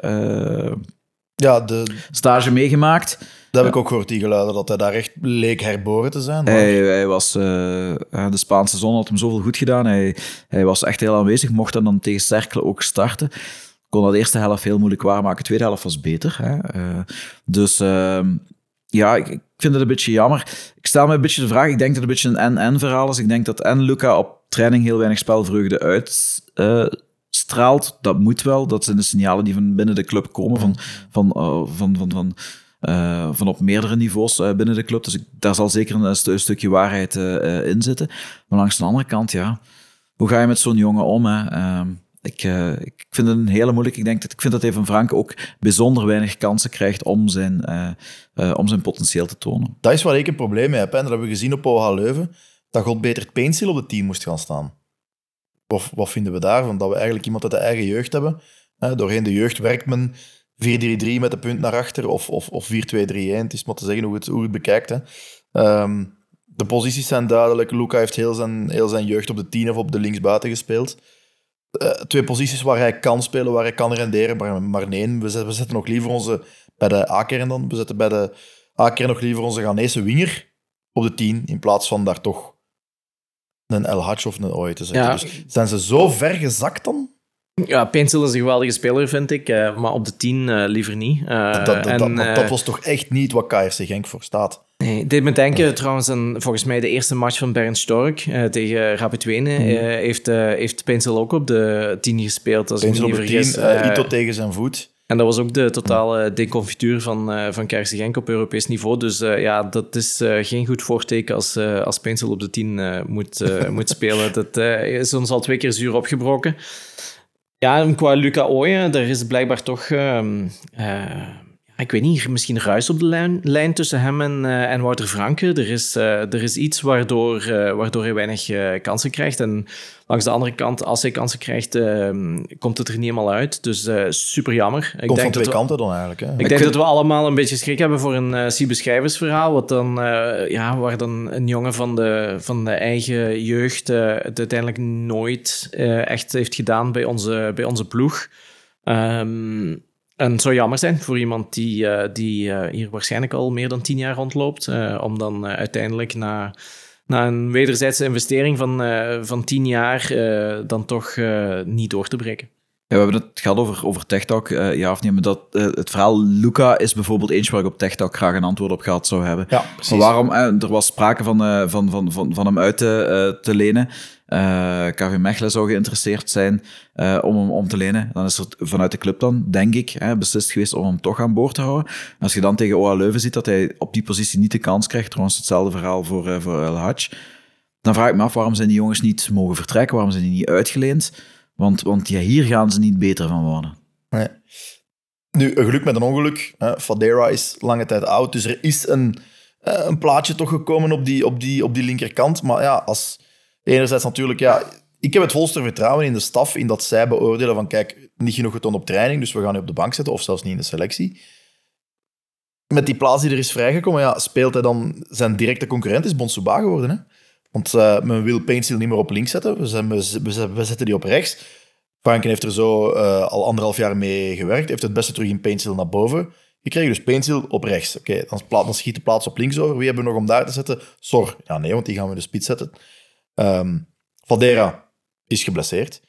ja, de... stage meegemaakt. Dat heb ik ook gehoord, die geluiden, dat hij daar echt leek herboren te zijn. Maar... Hij, hij, was, uh, de Spaanse zon had hem zoveel goed gedaan. Hij, hij was echt heel aanwezig, mocht dan, dan tegen Cercle ook starten. Kon dat de eerste helft heel moeilijk waarmaken, de tweede helft was beter. Hè? Uh, dus uh, ja, ik, ik, vind het een beetje jammer. Ik stel me een beetje de vraag, ik denk dat het een beetje een en-en verhaal is. Ik denk dat en Luca op training heel weinig spelvreugde uit uh, straalt. Dat moet wel. Dat zijn de signalen die van binnen de club komen, van, van, uh, van, van, van, uh, van op meerdere niveaus uh, binnen de club. Dus ik, daar zal zeker een, st een stukje waarheid in zitten. Maar langs de andere kant, ja, hoe ga je met zo'n jongen om? Hè? Ehm, ik, ik vind het een hele moeilijk. Ik, denk dat, ik vind dat Even Frank ook bijzonder weinig kansen krijgt om zijn, om zijn potentieel te tonen. Dat is waar ik een probleem mee heb. Hè? Dat hebben we gezien op OH Leuven. Dat God beter Painsil op het team moest gaan staan. Wat vinden we daarvan? Dat we eigenlijk iemand uit de eigen jeugd hebben. doorheen de jeugd werkt men 4-3-3 met de punt naar achter of, of, of 4-2-3-1. Het is maar te zeggen hoe het, hoe het bekijkt. Hè. Um, de posities zijn duidelijk. Luca heeft heel zijn, heel zijn jeugd op de 10 of op de linksbuiten gespeeld. Uh, twee posities waar hij kan spelen, waar hij kan renderen. Maar, maar nee, we zetten, we zetten nog liever onze... Bij de A-kern dan. We zetten bij de A-kern nog liever onze Ghanese winger op de 10. In plaats van daar toch een El Hadj of een ooit te zeggen. Dus zijn ze zo ver gezakt dan? Ja, Pencil is een geweldige speler, vind ik. Uh, maar op de 10 uh, eh, liever niet. Uh, dat, dat, en, dat, dat, was toch echt niet wat KRC Genk voor staat? Nee, dit me denken trouwens aan volgens mij de eerste match van Bernd Stork tegen Rapid Wenen. Mm. heeft, heeft Pencil ook op de 10 gespeeld. Als Pencil op de 10, Ito tegen zijn voet. En dat was ook de totale deconfituur van, uh, van Kersen Genk op Europees niveau. Dus uh, ja, dat is uh, geen goed voorteken als, als Pencil op de 10 moet, moet spelen. Dat is ons al twee keer zuur opgebroken. Ja, en qua Luca Ooyen, er is blijkbaar toch... Ik weet niet, misschien ruis op de lijn, lijn tussen hem en, uh, en Wouter Franke. Er is, uh, er is iets waardoor, uh, waardoor hij weinig kansen krijgt. En langs de andere kant, als hij kansen krijgt, ehm, komt het er niet helemaal uit. Dus super jammer. Ik denk van twee kanten dan eigenlijk. Hè? Ik, ik denk dat we allemaal een beetje schrik hebben voor een uh, Siebe verhaal. Wat dan, ja, waar dan een jongen van de, van de eigen jeugd het uiteindelijk nooit echt heeft gedaan bij onze, bij onze ploeg. Um, en het zou jammer zijn voor iemand die, uh, die uh, hier waarschijnlijk al meer dan tien jaar rondloopt, uh, om dan uiteindelijk na, na een wederzijdse investering van, van tien jaar dan toch niet door te breken. Ja, we hebben het gehad over, over TechTalk, ja of nee, maar dat, het verhaal Luca is bijvoorbeeld eentje waar ik op TechTalk graag een antwoord op gehad zou hebben. Ja, precies. Maar waarom, er was sprake van, van, van, van, van hem uit te, te lenen. Uh, eh, KV Mechelen zou geïnteresseerd zijn uh, om hem om te lenen. Dan is er vanuit de club dan, denk ik, hè, beslist geweest om hem toch aan boord te houden. als je dan tegen OA Leuven ziet dat hij op die positie niet de kans krijgt, trouwens hetzelfde verhaal voor, uh, voor El Hadj, dan vraag ik me af waarom zijn die jongens niet mogen vertrekken, waarom zijn die niet uitgeleend? Want, want ja, hier gaan ze niet beter van worden. Nee. Nu, een geluk met een ongeluk. Hè. Fadera is lange tijd oud, dus er is een, een plaatje toch gekomen op die, op die, op die linkerkant. Maar ja, als enerzijds natuurlijk, ja, ik heb het volste vertrouwen in de staf, in dat zij beoordelen van, kijk, niet genoeg getoond op training, dus we gaan nu op de bank zetten, of zelfs niet in de selectie. Met die plaats die er is vrijgekomen, ja, speelt hij dan zijn directe concurrent, is Bonsuba geworden. Hè? Want uh, men wil Paintsiel niet meer op links zetten, we, zijn, we, zetten die op rechts. Franken heeft er zo uh, al anderhalf jaar mee gewerkt, heeft het beste terug in Paintsiel naar boven Je krijgt dus Painsil op rechts. Oké, dan, schiet de plaats op links over. Wie hebben we nog om daar te zetten? Sor. Ja, nee, want die gaan we in de spits zetten. Ehm Vadera is geblesseerd.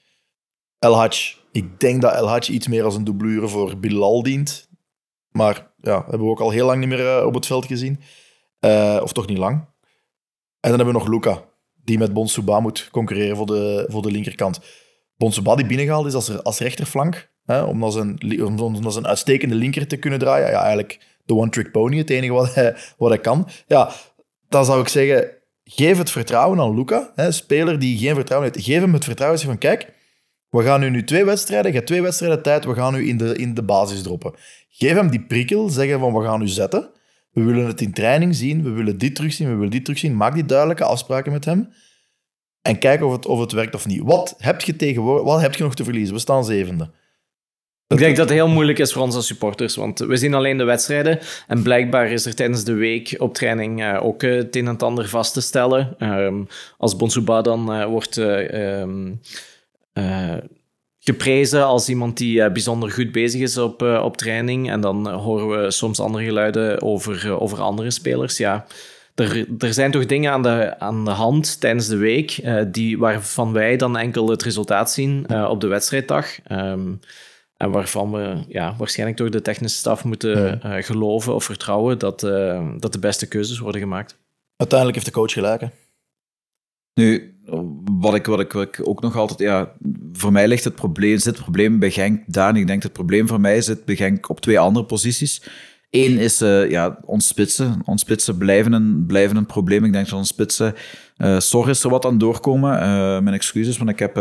El Hadj. Ik denk dat El Hadj iets meer als een doublure voor Bilal dient. Maar ja, hebben we ook al heel lang niet meer eh, op het veld gezien. Eh, of toch niet lang. En dan hebben we nog Luca, die met Bonsuba moet concurreren voor de, voor de linkerkant. Bonsuba die binnengehaald is als, als rechterflank, hè, om, als een, om, een uitstekende linker te kunnen draaien. Ja, eigenlijk de one-trick pony, het enige wat hij, wat hij kan. Ja, dan zou ik zeggen, geef het vertrouwen aan Luca, hè, speler die geen vertrouwen heeft. Geef hem het vertrouwen zeg van, kijk, we gaan nu, nu twee wedstrijden, je hebt twee wedstrijden tijd, we gaan nu in de, in de basis droppen. Geef hem die prikkel, zeggen van, we gaan nu zetten. We willen het in training zien, we willen dit terugzien, we willen dit terugzien. Maak die duidelijke afspraken met hem. En kijk of het, of het werkt of niet. Wat heb je tegenwoordig, wat heb je nog te verliezen? We staan zevende. Ik denk dat het heel moeilijk is voor ons als supporters, want we zien alleen de wedstrijden. En blijkbaar is er tijdens de week op training eh, ook eh, het een en ander vast te stellen. Ehm, als Bonsuba dan eh, wordt eh, ehm, eh, geprezen als iemand die bijzonder goed bezig is op, op training. En dan horen we soms andere geluiden over, over andere spelers. Ja, er, er zijn toch dingen aan de, aan de hand tijdens de week die, waarvan wij dan enkel het resultaat zien op de wedstrijddag. Ehm, en waarvan we ja, waarschijnlijk toch de technische staf moeten eh, geloven of vertrouwen dat, eh, dat de beste keuzes worden gemaakt. Uiteindelijk heeft de coach gelijk. Hè? Nu, wat ik, wat, ik, wat ik ook nog altijd... Ja, voor mij ligt het probleem, zit het probleem bij Genk daar. En ik denk dat het probleem voor mij zit bij Genk op twee andere posities. Eén is eh, ja, ons spitsen. Ons spitsen blijven een, blijven een probleem. Ik denk dat ons spitsen... eh Sor is er wat aan doorkomen. Eh, mijn excuses, want ik heb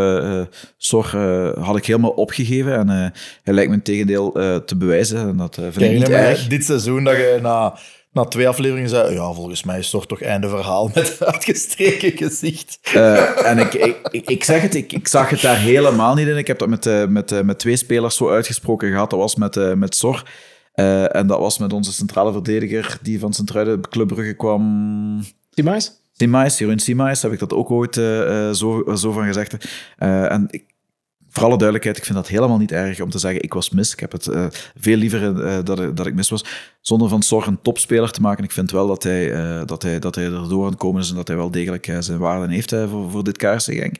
Sor eh, had ik helemaal opgegeven. En eh, hij lijkt me een tegendeel eh, te bewijzen. En dat eh, vind ik Kijk, niet nee, maar erg. dit seizoen dat je na, na twee afleveringen zei, ja, volgens mij is het toch toch einde verhaal met uitgestreken gezicht. Eh, en ik, ik, ik, zeg het, ik, ik zag het daar helemaal niet in. Ik heb dat met, met, met twee spelers zo uitgesproken gehad. Dat was met, eh, met Sor. Eh, en dat was met onze centrale verdediger die van Centruiden Club Brugge kwam. Timais? Simais, Jeroen Simais, heb ik dat ook ooit eh, eh, zo, zo van gezegd. Eh, en ik, voor alle duidelijkheid, ik vind dat helemaal niet erg om te zeggen, ik was mis. Ik heb het eh, veel liever eh, dat, dat ik mis was. Zonder van Sor een topspeler te maken. Ik vind wel dat hij, eh, dat hij, dat hij erdoor aan het komen is en dat hij wel degelijk eh, zijn waarde heeft eh, voor, voor dit Genk.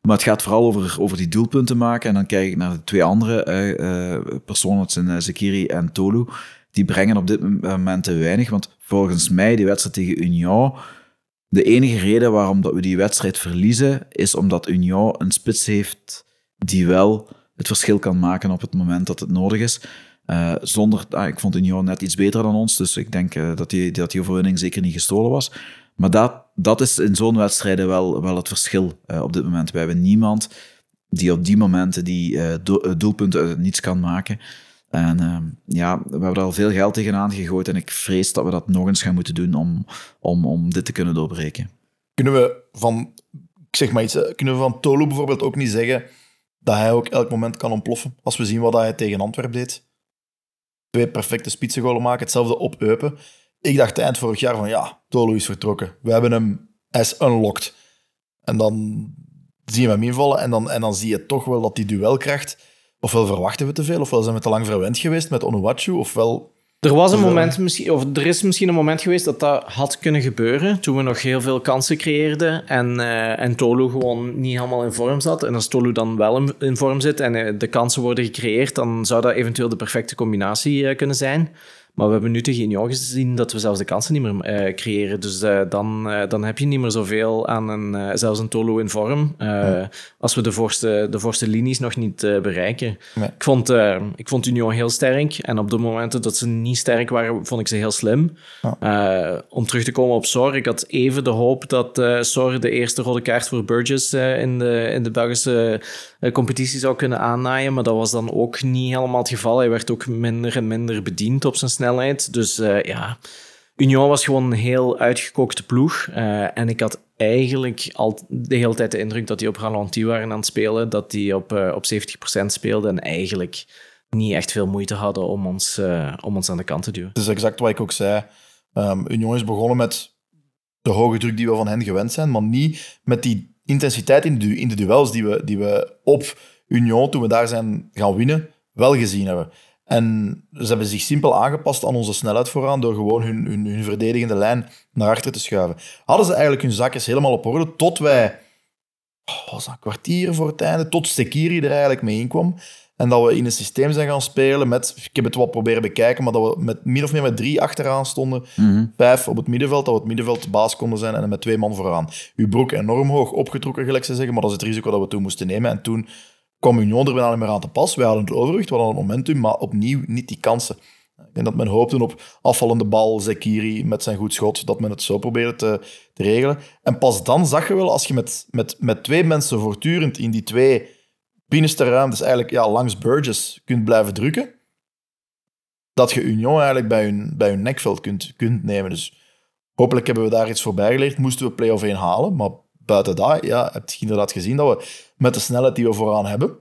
Maar het gaat vooral over, over die doelpunten maken. En dan kijk ik naar de twee andere eh, eh, personen, zijn eh, Zekiri en Tolu. Die brengen op dit moment te weinig. Want volgens mij, die wedstrijd tegen Union... De enige reden waarom dat we die wedstrijd verliezen, is omdat Union een spits heeft die wel het verschil kan maken op het moment dat het nodig is. Eh, zonder, ah, ik vond Union net iets beter dan ons, dus ik denk eh, dat, die, dat die overwinning zeker niet gestolen was. Maar dat, dat is in zo'n wedstrijden wel, wel het verschil eh, op dit moment. We hebben niemand die op die momenten die do- doelpunten uit niets kan maken. En eh, ja, we hebben er al veel geld tegenaan gegooid en ik vrees dat we dat nog eens gaan moeten doen om, om, om dit te kunnen doorbreken. Kunnen we van, zeg maar iets, kunnen we van Tolu bijvoorbeeld ook niet zeggen dat hij ook elk moment kan ontploffen? Als we zien wat hij tegen Antwerp deed. Twee perfecte spitsengolen maken, hetzelfde op Eupen. Ik dacht eind vorig jaar van ja, Tolu is vertrokken. We hebben hem, hij is unlocked. En dan zie je hem invallen en dan, en dan zie je toch wel dat die duelkracht... Ofwel verwachten we te veel, ofwel zijn we te lang verwend geweest met Onuachu, ofwel... Er was een moment, misschien, of er is misschien een moment geweest dat dat had kunnen gebeuren. Toen we nog heel veel kansen creëerden en, eh, en Tolu gewoon niet helemaal in vorm zat. En als Tolu dan wel in, in vorm zit en eh, de kansen worden gecreëerd, dan zou dat eventueel de perfecte combinatie eh, kunnen zijn. Maar we hebben nu tegen Union gezien dat we zelfs de kansen niet meer eh, creëren. Dus eh, dan, eh, dan heb je niet meer zoveel aan een, zelfs een Tolu in vorm. Als we de voorste, de voorste linies nog niet bereiken. Nee. Ik, vond, ik vond Union heel sterk. En op de momenten dat ze niet sterk waren, vond ik ze heel slim. Om terug te komen op Sor. Ik had even de hoop dat Sor de eerste rode kaart voor Burgess in, de, in de Belgische competitie zou kunnen aannaaien. Maar dat was dan ook niet helemaal het geval. Hij werd ook minder en minder bediend op zijn snelheid. Dus eh, ja, Union was gewoon een heel uitgekookte ploeg. Eh, en ik had eigenlijk al de hele tijd de indruk dat die op ralentie waren aan het spelen. Dat die op, eh, op 70% speelden en eigenlijk niet echt veel moeite hadden om ons, om ons aan de kant te duwen. Het is exact wat ik ook zei. Ehm Union is begonnen met de hoge druk die we van hen gewend zijn, maar niet met die intensiteit in de, in de duels die we, die we op Union, toen we daar zijn gaan winnen, wel gezien hebben. En ze hebben zich simpel aangepast aan onze snelheid vooraan door gewoon hun, hun, hun verdedigende lijn naar achter te schuiven. Hadden ze eigenlijk hun zakjes helemaal op orde tot wij, oh, was dat, een kwartier voor het einde, tot Sekiri er eigenlijk mee inkwam. En dat we in een systeem zijn gaan spelen met, ik heb het wat proberen bekijken, maar dat we met min of meer met drie achteraan stonden. Vijf op het middenveld, dat we het middenveld de baas konden zijn en met twee man vooraan. Uw broek enorm hoog opgetrokken, gelijk ze zeggen, maar dat is het risico dat we toen moesten nemen. En toen kwam Union er niet meer aan te pas. Wij hadden het overwicht, we hadden het momentum, maar opnieuw niet die kansen. Ik denk dat men hoopte op afvallende bal, Zekiri met zijn goed schot, dat men het zo probeerde te, te regelen. En pas dan zag je wel, als je met, met, met twee mensen voortdurend in die twee binnenste ruimtes eigenlijk ja, langs Burgess kunt blijven drukken, dat je Union eigenlijk bij hun, bij hun nekveld kunt, kunt nemen. Dus hopelijk hebben we daar iets voorbij geleerd. Moesten we play-off 1 halen, maar buiten dat ja, heb je inderdaad gezien dat we met de snelheid die we vooraan hebben,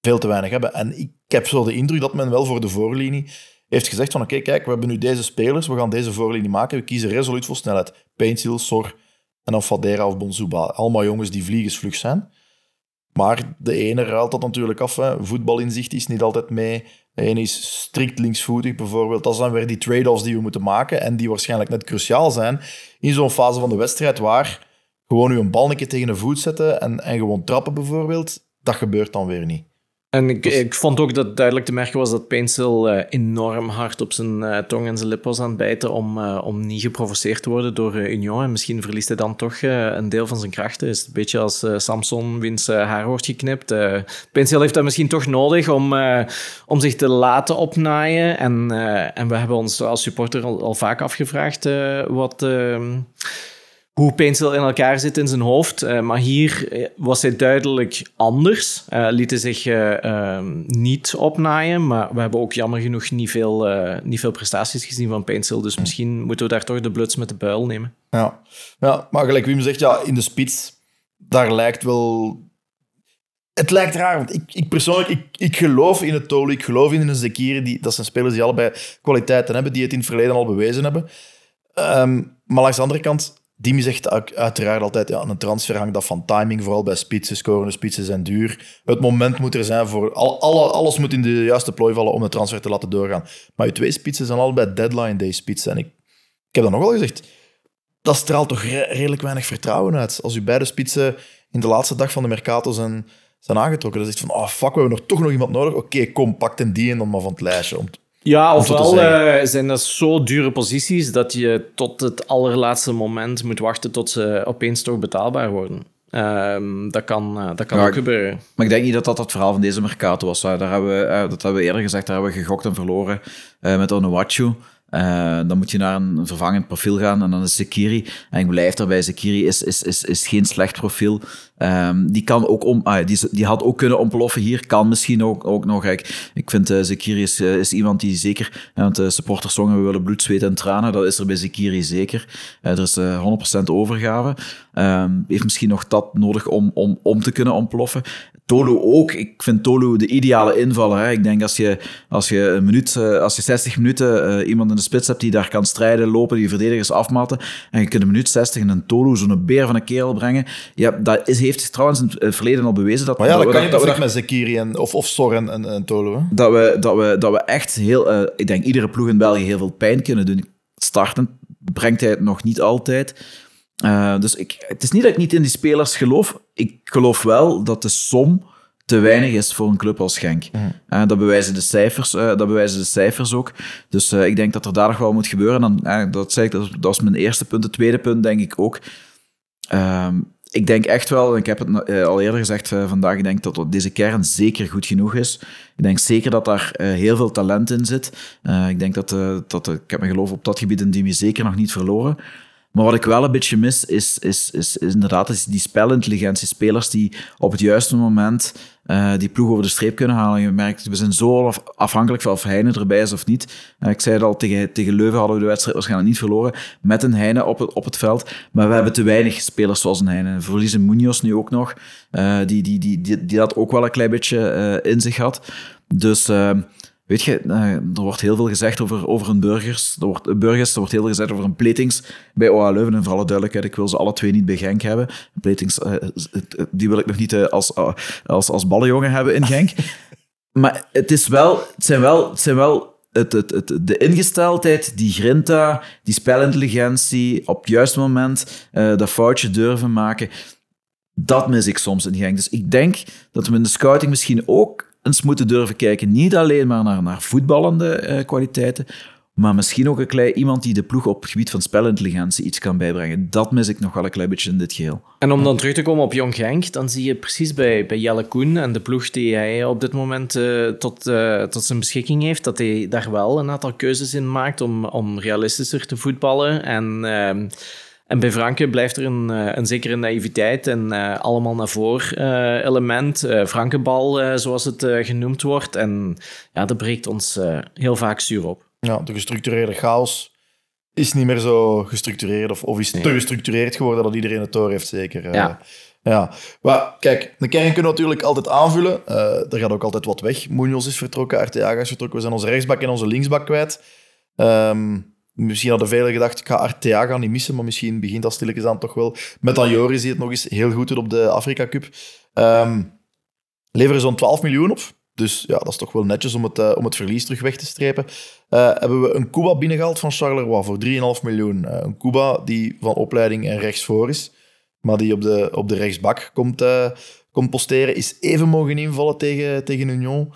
veel te weinig hebben. En ik heb zo de indruk dat men wel voor de voorlinie heeft gezegd van oké, kijk, we hebben nu deze spelers, we gaan deze voorlinie maken, we kiezen resoluut voor snelheid. Paintsiel, Sor en dan Fadera of Bonzuba. Allemaal jongens die vliegensvlug zijn. Maar de ene ruilt dat natuurlijk af. Hè. Voetbalinzicht is niet altijd mee. De ene is strikt linksvoetig bijvoorbeeld. Dat zijn weer die trade-offs die we moeten maken en die waarschijnlijk net cruciaal zijn in zo'n fase van de wedstrijd waar gewoon u een bal een keer tegen de voet zetten en, en gewoon trappen bijvoorbeeld, dat gebeurt dan weer niet. En ik, ik vond ook dat duidelijk te merken was dat Painsil uh, enorm hard op zijn uh, tong en zijn lip was aan het bijten om, uh, om niet geprovoceerd te worden door Union. En misschien verliest hij dan toch een deel van zijn krachten. Het is een beetje als Samson wiens haar wordt geknipt. Uh heeft dat misschien toch nodig om, om zich te laten opnaaien. En, en we hebben ons als supporter al, al vaak afgevraagd wat hoe Painsil in elkaar zit in zijn hoofd. Uh, maar hier was hij duidelijk anders. Uh, liet hij zich uh, niet opnaaien. Maar we hebben ook jammer genoeg niet veel, niet veel prestaties gezien van Painsil. Dus misschien moeten we daar toch de bluts met de buil nemen. Ja, ja maar gelijk Wim zegt, ja, in de spits, daar lijkt wel... Het lijkt raar, want ik, ik persoonlijk, ik, ik geloof in het Tolu, ik geloof in een Zekiri. Die, dat zijn spelers die allebei kwaliteiten hebben, die het in het verleden al bewezen hebben. Um, maar langs de andere kant Dimi zegt uiteraard altijd, ja, een transfer hangt af van timing, vooral bij spitsen, scorende spitsen zijn duur. Het moment moet er zijn voor, al, alle, alles moet in de juiste plooi vallen om de transfer te laten doorgaan. Maar je twee spitsen zijn allebei deadline day spitsen. En ik, heb dat nog wel gezegd, dat straalt toch re redelijk weinig vertrouwen uit. Als u beide spitsen in de laatste dag van de Mercato zijn, zijn aangetrokken, dan zegt van, oh fuck, we hebben nog toch nog iemand nodig. Oké, kom, pak den die en dan maar van het lijstje. Om, ja, ofwel uh, zijn dat zo dure posities dat je tot het allerlaatste moment moet wachten tot ze opeens toch betaalbaar worden. Um, dat kan, uh, dat kan ja, ook gebeuren. Maar ik denk niet dat dat het verhaal van deze Mercato was. Daar hebben we, uh, dat hebben we eerder gezegd, daar hebben we gegokt en verloren met Onuachu. Uh, dan moet je naar een vervangend profiel gaan en dan is Sekiri. En ik blijf daarbij, Sekiri is, is, is, is geen slecht profiel. Um, die, kan ook om, ah, die, die had ook kunnen ontploffen hier, kan misschien ook, ook nog. Ik, ik vind uh, is, uh, is iemand die zeker, want de supporters zongen we willen bloed, zweet en tranen, dat is er bij Sekiri zeker. er is 100% overgave. Um, heeft misschien nog dat nodig om, om, om te kunnen ontploffen. Tolu ook. Ik vind Tolu de ideale invaller. Hè. Ik denk als je, als je een minuut, als je 60 minuten uh, iemand in de spits hebt die daar kan strijden, lopen, die verdedigers afmatten, en je kunt een minuut 60 in een Tolu, zo'n beer van een kerel brengen, ja, dat is, heeft trouwens in het verleden al bewezen. Dat, maar ja, dat, dat kan je toch met Zekiri en, of, of Sor en, en, en Tolu. Hè? Dat, we, dat, we, dat we echt heel, uh, ik denk iedere ploeg in België heel veel pijn kunnen doen. Starten brengt hij het nog niet altijd. Uh, dus ik, het is niet dat ik niet in die spelers geloof. Ik geloof wel dat de som te weinig is voor een club als Genk. Mm. Uh, dat, bewijzen de cijfers, uh, dat bewijzen de cijfers ook. Dus ik denk dat er daar nog wel moet gebeuren. Dan, dat, zei ik, dat, dat was mijn eerste punt. Het tweede punt denk ik ook. Ehm, ik denk echt wel, en ik heb het al eerder gezegd vandaag, ik denk dat deze kern zeker goed genoeg is. Ik denk zeker dat daar heel veel talent in zit. ik denk dat, dat ik heb mijn geloof op dat gebied in Dimi zeker nog niet verloren. Maar wat ik wel een beetje mis, is, is, is, is inderdaad is die spelintelligentie. Spelers die op het juiste moment uh, die ploeg over de streep kunnen halen. Je merkt, we zijn zo afhankelijk van of Heine erbij is of niet. Uh, ik zei het al, tegen, tegen Leuven hadden we de wedstrijd waarschijnlijk niet verloren met een Heine op het, op het veld. Maar we hebben te weinig spelers zoals een Heine. We verliezen Munoz nu ook nog, uh, die, die, die, die, die dat ook wel een klein beetje in zich had. Dus Weet je, eh, er wordt heel veel gezegd over, over een burgers. Er wordt, burgers, er wordt heel veel gezegd over een Platings bij OA Leuven. En voor alle duidelijkheid, ik wil ze alle twee niet bij Genk hebben. Platings, uh, die wil ik nog niet als, als, als ballenjongen hebben in Genk. maar het, is wel, het zijn wel, het zijn wel het, het, het, de ingesteldheid, die grinta, die spelintelligentie, op het juiste moment uh, dat foutje durven maken, dat mis ik soms in Genk. Dus ik denk dat we in de scouting misschien ook eens moeten durven kijken, niet alleen maar naar, naar voetballende uh, kwaliteiten, maar misschien ook een klein iemand die de ploeg op het gebied van spelintelligentie iets kan bijbrengen. Dat mis ik nog wel een klein beetje in dit geheel. En om dan terug te komen op Jong Genk, dan zie je precies bij, bij Jelle Koen en de ploeg die hij op dit moment uh, tot, uh, tot zijn beschikking heeft, dat hij daar wel een aantal keuzes in maakt om, om realistischer te voetballen. En, uh, en bij Franke blijft er een, een zekere naïviteit en allemaal naar voren element. Frankenbal, zoals het genoemd wordt. En ja, dat breekt ons heel vaak zuur op. Ja, de gestructureerde chaos is niet meer zo gestructureerd of, of is te gestructureerd geworden dat iedereen het door heeft, zeker. Ja. ja. Maar kijk, de kern kunnen we natuurlijk altijd aanvullen. Er gaat ook altijd wat weg. Munoz is vertrokken, Arteaga is vertrokken. We zijn onze rechtsbak en onze linksbak kwijt. Um, misschien hadden velen gedacht, ik ga Arteaga niet missen, maar misschien begint dat stilletjes aan toch wel. Met dan Joris, die het nog eens heel goed doet op de Afrika Cup. Um, leveren zo'n 12 miljoen op. Dus ja, dat is toch wel netjes om het, uh, om het verlies terug weg te strepen. Uh, hebben we een Cuba binnengehaald van Charleroi voor 3,5 miljoen. Uh, een Cuba die van opleiding en rechtsvoor is, maar die op de, op de rechtsbak komt, komt posteren. Is even mogen invallen tegen, tegen Union.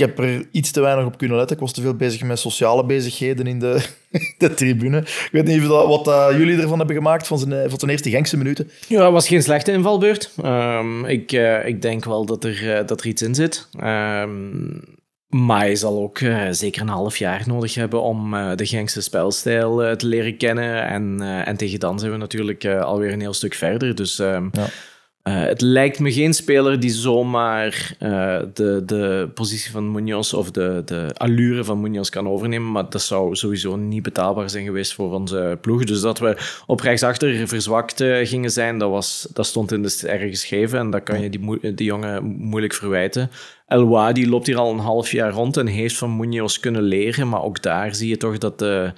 Ik heb er iets te weinig op kunnen letten. Ik was te veel bezig met sociale bezigheden in de, de tribune. Ik weet niet wat uh, jullie ervan hebben gemaakt van zijn, van zijn eerste Genkse minuten. Ja, het was geen slechte invalbeurt. Um, ik, uh, ik denk wel dat er, uh, dat er iets in zit. Um, maar hij zal ook zeker een half jaar nodig hebben om de Genkse spelstijl te leren kennen. En, en tegen dan zijn we natuurlijk alweer een heel stuk verder. Dus... Um, ja. Uh, het lijkt me geen speler die zomaar uh, de, de positie van Munoz of de, de allure van Munoz kan overnemen. Maar dat zou sowieso niet betaalbaar zijn geweest voor onze ploeg. Dus dat we op rechtsachter verzwakt uh, gingen zijn, dat, was, dat stond in de sterren geschreven. En dat kan je die, die jongen moeilijk verwijten. El Wadi loopt hier al een half jaar rond en heeft van Munoz kunnen leren. Maar ook daar zie je toch dat de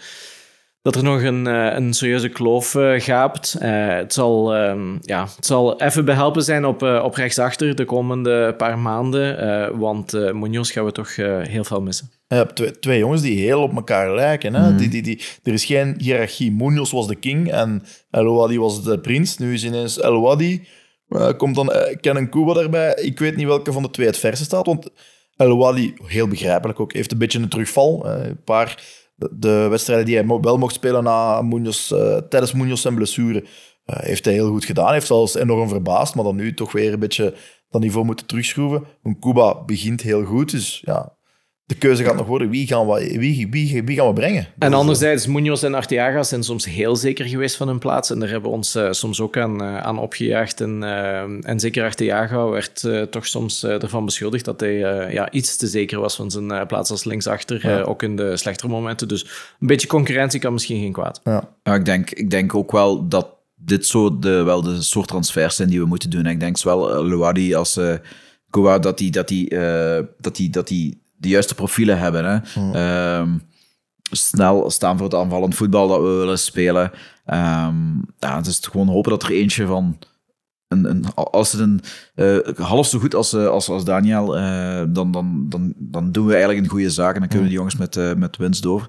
dat er nog een, uh, een serieuze kloof uh, gaapt. Uh, het, zal, um, ja, het zal even behelpen zijn op, op rechtsachter de komende paar maanden. want uh, Munoz gaan we toch heel veel missen. Je hebt twee, twee, jongens die heel op elkaar lijken. Hè? Mm. Die, die, die, er is geen hiërarchie. Munoz was de king en El Wadi was de prins. Nu is ineens El Wadi. komt dan Kennen Kuba daarbij. Ik weet niet welke van de twee het verste staat. Want El Wadi, heel begrijpelijk ook, heeft een beetje een terugval. een paar de wedstrijden die hij wel mocht spelen na Munoz, uh, tijdens Munoz zijn blessure, uh, heeft hij heel goed gedaan. Heeft zelfs enorm verbaasd, maar dan nu toch weer een beetje dat niveau moeten terugschroeven. Een Cuba begint heel goed, dus ja, de keuze gaat nog worden. Wie gaan we, wie, wie, wie gaan we brengen? En anderzijds, Munoz en Arteaga zijn soms heel zeker geweest van hun plaats. En daar hebben we ons uh, soms ook aan, uh, aan opgejaagd. En, uh, en zeker Arteaga werd toch soms ervan beschuldigd dat hij ja, iets te zeker was van zijn plaats als linksachter. Ja. ook in de slechtere momenten. Dus een beetje concurrentie kan misschien geen kwaad. Ja. ja ik, denk, ik denk ook wel dat dit zo de, wel de soort transfers zijn die we moeten doen. Ik denk zowel Luadi als Goa dat die, dat die, dat die, dat die de juiste profielen hebben. Hè. Um, snel staan voor het aanvallend voetbal dat we willen spelen. Um, ja, het is gewoon hopen dat er eentje van. Een, een, als het een uh, half zo goed als, uh, als, als Daniel, uh, dan, dan, dan, dan doen we eigenlijk een goede zaak. En dan kunnen we die jongens met, met winst door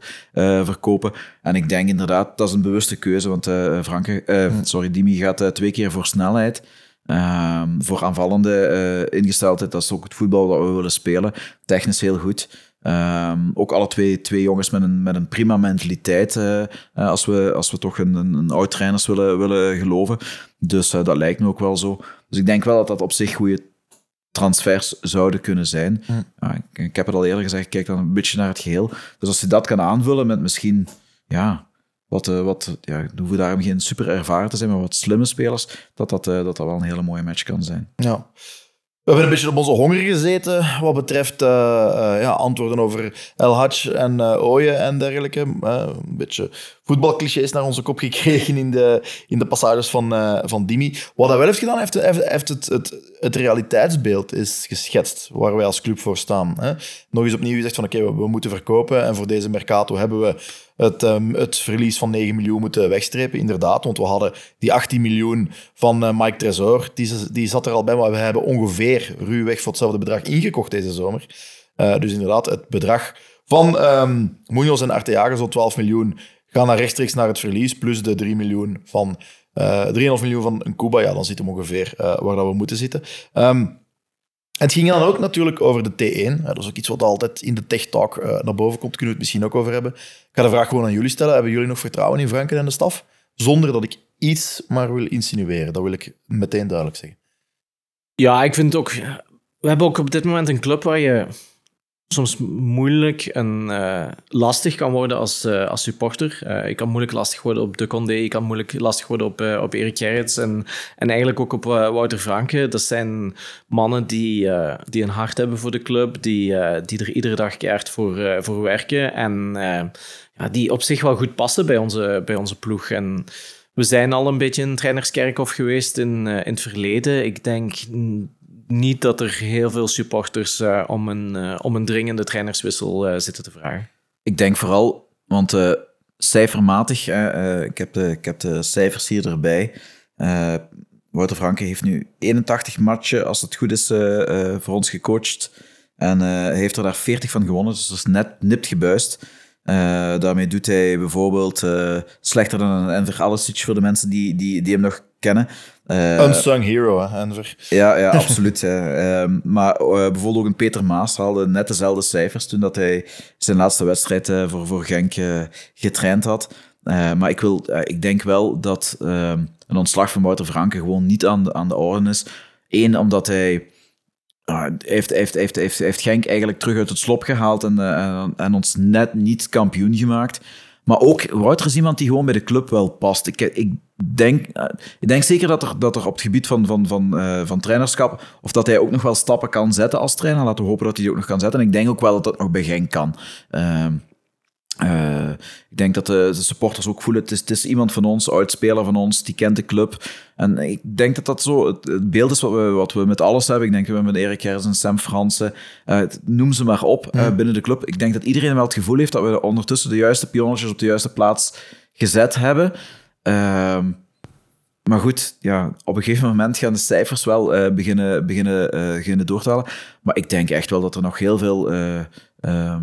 verkopen. En ik denk inderdaad, dat is een bewuste keuze. Want Franke, sorry, Dimi gaat twee keer voor snelheid. Um, voor aanvallende uh, ingesteldheid, dat is ook het voetbal dat we willen spelen. Technisch heel goed. Um, ook alle twee, twee jongens met een, met een prima mentaliteit, uh, als, we, als we toch een, een, een oud-trainers willen, willen geloven. Dus dat lijkt me ook wel zo. Dus ik denk wel dat dat op zich goede transfers zouden kunnen zijn. Mm. Ik, ik, heb het al eerder gezegd, ik kijk dan een beetje naar het geheel. Dus als je dat kan aanvullen met misschien ja, wat, uh, wat ja, hoeven daarom geen super ervaren te zijn, maar wat slimme spelers, dat dat, uh, dat dat wel een hele mooie match kan zijn. Ja. We hebben een beetje op onze honger gezeten wat betreft uh, ja, antwoorden over El Hadj en uh, en dergelijke. een beetje voetbalclichés naar onze kop gekregen in de, in de passages van, van Dimi. Wat hij wel heeft gedaan, heeft, heeft, heeft het, het, realiteitsbeeld is geschetst waar wij als club voor staan. Hè. Nog eens opnieuw gezegd van oké, we, moeten verkopen en voor deze Mercato hebben we het, um, het verlies van 9 miljoen moeten wegstrepen. Inderdaad, want we hadden die 18 miljoen van uh, Mike Tresor, die, die zat er al bij, maar we hebben ongeveer ruwweg voor hetzelfde bedrag ingekocht deze zomer. Uh, dus inderdaad, het bedrag van um, Munoz en Arteaga, zo'n 12 miljoen, gaan naar rechtstreeks naar het verlies, plus de 3 miljoen van, uh, 3,5 miljoen van Cuba. Ja, dan zitten we ongeveer uh, waar dat we moeten zitten. Um, het ging dan ook natuurlijk over de T1. Dat is ook iets wat altijd in de Tech Talk naar boven komt. Kunnen we het misschien ook over hebben. Ik ga de vraag gewoon aan jullie stellen. Hebben jullie nog vertrouwen in Franken en de staf? Zonder dat ik iets maar wil insinueren. Dat wil ik meteen duidelijk zeggen. Ja, ik vind ook... We hebben ook op dit moment een club waar je soms moeilijk en uh, lastig kan worden als, uh, als supporter. Uh, ik kan moeilijk lastig worden op De Condé, ik kan moeilijk lastig worden op, op Erik Gerrits en, en eigenlijk ook op Wouter Franke. Dat zijn mannen die, die een hart hebben voor de club, die, die er iedere dag keihard voor, voor werken en ja, die op zich wel goed passen bij onze, bij onze ploeg. En we zijn al een beetje een trainerskerkhof geweest in, in het verleden. Ik denk niet dat er heel veel supporters uh, om, een, uh, om een dringende trainerswissel uh, zitten te vragen. Ik denk vooral, want cijfermatig, ik, heb de, ik heb de cijfers hier erbij. Wouter Franke heeft nu 81 matchen, als het goed is, voor ons gecoacht. En heeft er daar 40 van gewonnen, dus dat is net nipt gebuist. daarmee doet hij bijvoorbeeld slechter dan een Enver voor de mensen die, die, die hem nog kennen. Uh, Unsung hero, hè, Enver. Ja, ja absoluut. Uh, maar uh, bijvoorbeeld ook een Peter Maas haalde net dezelfde cijfers toen dat hij zijn laatste wedstrijd eh, voor, voor Genk getraind had. maar ik, wil, ik denk wel dat ehm, een ontslag van Wouter Franke gewoon niet aan de, aan de orde is. Eén, omdat hij heeft, heeft, heeft, heeft, heeft Genk eigenlijk terug uit het slop gehaald en, en, en ons net niet kampioen gemaakt. Maar ook Wouter is iemand die gewoon bij de club wel past. Ik, ik, denk, eh, ik denk zeker dat er, dat er op het gebied van, van, van, uh, van trainerschap, of dat hij ook nog wel stappen kan zetten als trainer. Laten we hopen dat hij die ook nog kan zetten. En ik denk ook wel dat dat nog bij Genk kan. Uh, uh, ik denk dat de, de, supporters ook voelen, het is, het is iemand van ons, oudspeler van ons, die kent de club. En ik denk dat dat zo het, beeld is wat we, wat we met alles hebben. Ik denk dat we met Erik en Sam Fransen, uh, noem ze maar op, uh, binnen de club. Ik denk dat iedereen wel het gevoel heeft dat we ondertussen de juiste pionnetjes op de juiste plaats gezet hebben. Ehm, maar goed, ja, op een gegeven moment gaan de cijfers wel beginnen, beginnen, beginnen door te halen. Maar ik denk echt wel dat er nog heel veel ehm,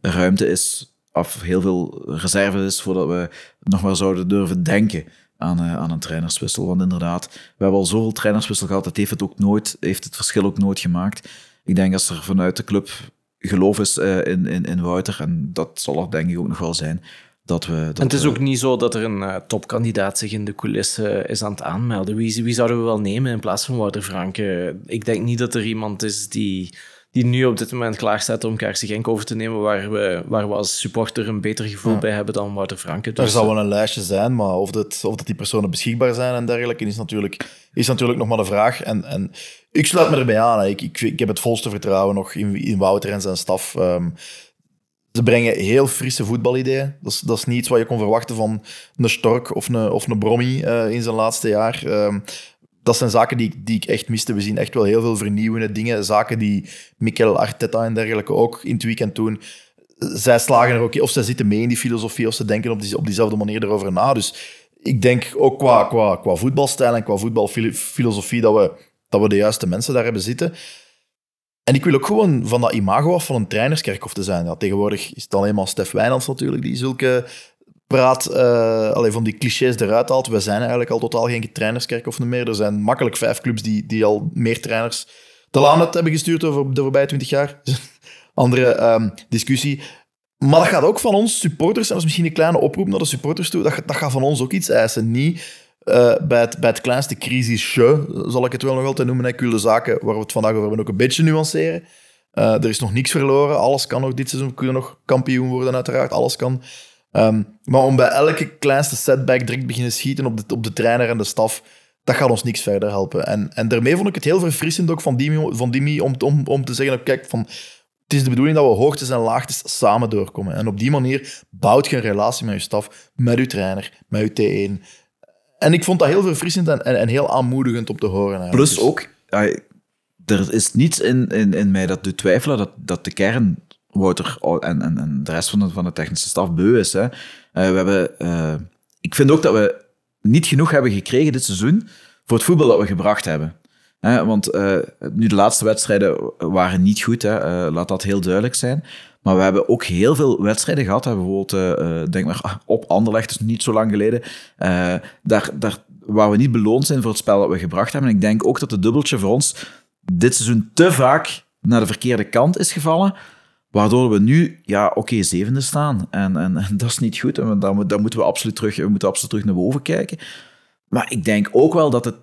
ruimte is of heel veel reserve is voordat we nog maar zouden durven denken aan, aan een trainerswissel. Want inderdaad, we hebben al zoveel trainerswissel gehad, dat heeft het, ook nooit, heeft het verschil ook nooit gemaakt. Ik denk als er vanuit de club geloof is in, in, in Wouter, en dat zal er denk ik ook nog wel zijn, dat we... Dat en het is ook niet zo dat er een uh, topkandidaat zich in de coulissen is aan het aanmelden. Wie, wie zouden we wel nemen in plaats van Wouter Franke? Ik denk niet dat er iemand is die die nu op dit moment klaar staat om KRC Genk over te nemen, waar we, waar we als supporter een beter gevoel bij hebben dan Wouter Franke. Dus, er zal wel een lijstje zijn, maar of dat, of dat die personen beschikbaar zijn en dergelijke, is natuurlijk, is natuurlijk nog maar de vraag. En, en ik sluit me erbij aan. Ik, ik, ik heb het volste vertrouwen nog in, in Wouter en zijn staf. Um, ze brengen heel frisse voetbalideeën. Dat is, dat is niet iets wat je kon verwachten van een Stork of een, of Brommy uh, in zijn laatste jaar. Um, dat zijn zaken die, die ik echt miste. We zien echt wel heel veel vernieuwende dingen. Zaken die Mikel Arteta en dergelijke ook in het weekend doen. Zij slagen er ook, of zij zitten mee in die filosofie, of ze denken op diezelfde manier erover na. Dus ik denk ook qua, qua, qua voetbalstijl en qua voetbalfilosofie dat we, dat we de juiste mensen daar hebben zitten. En ik wil ook gewoon van dat imago af van een trainerskerkhof te zijn. Tegenwoordig is het alleen maar Stef Wijnands natuurlijk die zulke praat, uh, allee, van die clichés eruit haalt. We zijn eigenlijk al totaal geen trainerskerk meer. Er zijn makkelijk vijf clubs die, die al meer trainers te laan hebben gestuurd over de voorbije twintig jaar. Andere um, discussie. Maar dat gaat ook van ons supporters, en dat is misschien een kleine oproep naar de supporters toe, dat, dat gaat van ons ook iets eisen. Niet uh, bij, het, bij het kleinste crisisje, zal ik het wel nog altijd noemen. Ik wil de zaken waar we het vandaag over hebben ook een beetje nuanceren. Uh, er is nog niks verloren. Alles kan nog dit seizoen. Kunnen nog kampioen worden, uiteraard. Alles kan. Um, maar om bij elke kleinste setback direct beginnen schieten op de, op de trainer en de staf, dat gaat ons niks verder helpen. En, en daarmee vond ik het heel verfrissend ook van Dimi, van om, om, om te zeggen, kijk, van, het is de bedoeling dat we hoogtes en laagtes samen doorkomen. En op die manier bouwt je een relatie met je staf, met je trainer, met je T1. En ik vond dat heel verfrissend en, en, en heel aanmoedigend om te horen. Plus dus- ook, er is niets in, in, in mij dat doet twijfelen dat, dat de kern Wouter en, en, en de rest van de, van de technische staf beu is. Hè. Uh, we hebben, uh, ik vind ook dat we niet genoeg hebben gekregen dit seizoen voor het voetbal dat we gebracht hebben. Hè, want uh, nu de laatste wedstrijden waren niet goed, hè, laat dat heel duidelijk zijn. Maar we hebben ook heel veel wedstrijden gehad. Hè. Bijvoorbeeld, uh, denk maar op Anderlecht, is niet zo lang geleden. daar, daar, waar we niet beloond zijn voor het spel dat we gebracht hebben. En ik denk ook dat het dubbeltje voor ons dit seizoen te vaak naar de verkeerde kant is gevallen. Waardoor we nu, ja, oké, okay, zevende staan. En, en, en, dat is niet goed. En dan, dan moeten we absoluut terug, we moeten absoluut terug naar boven kijken. Maar ik denk ook wel dat het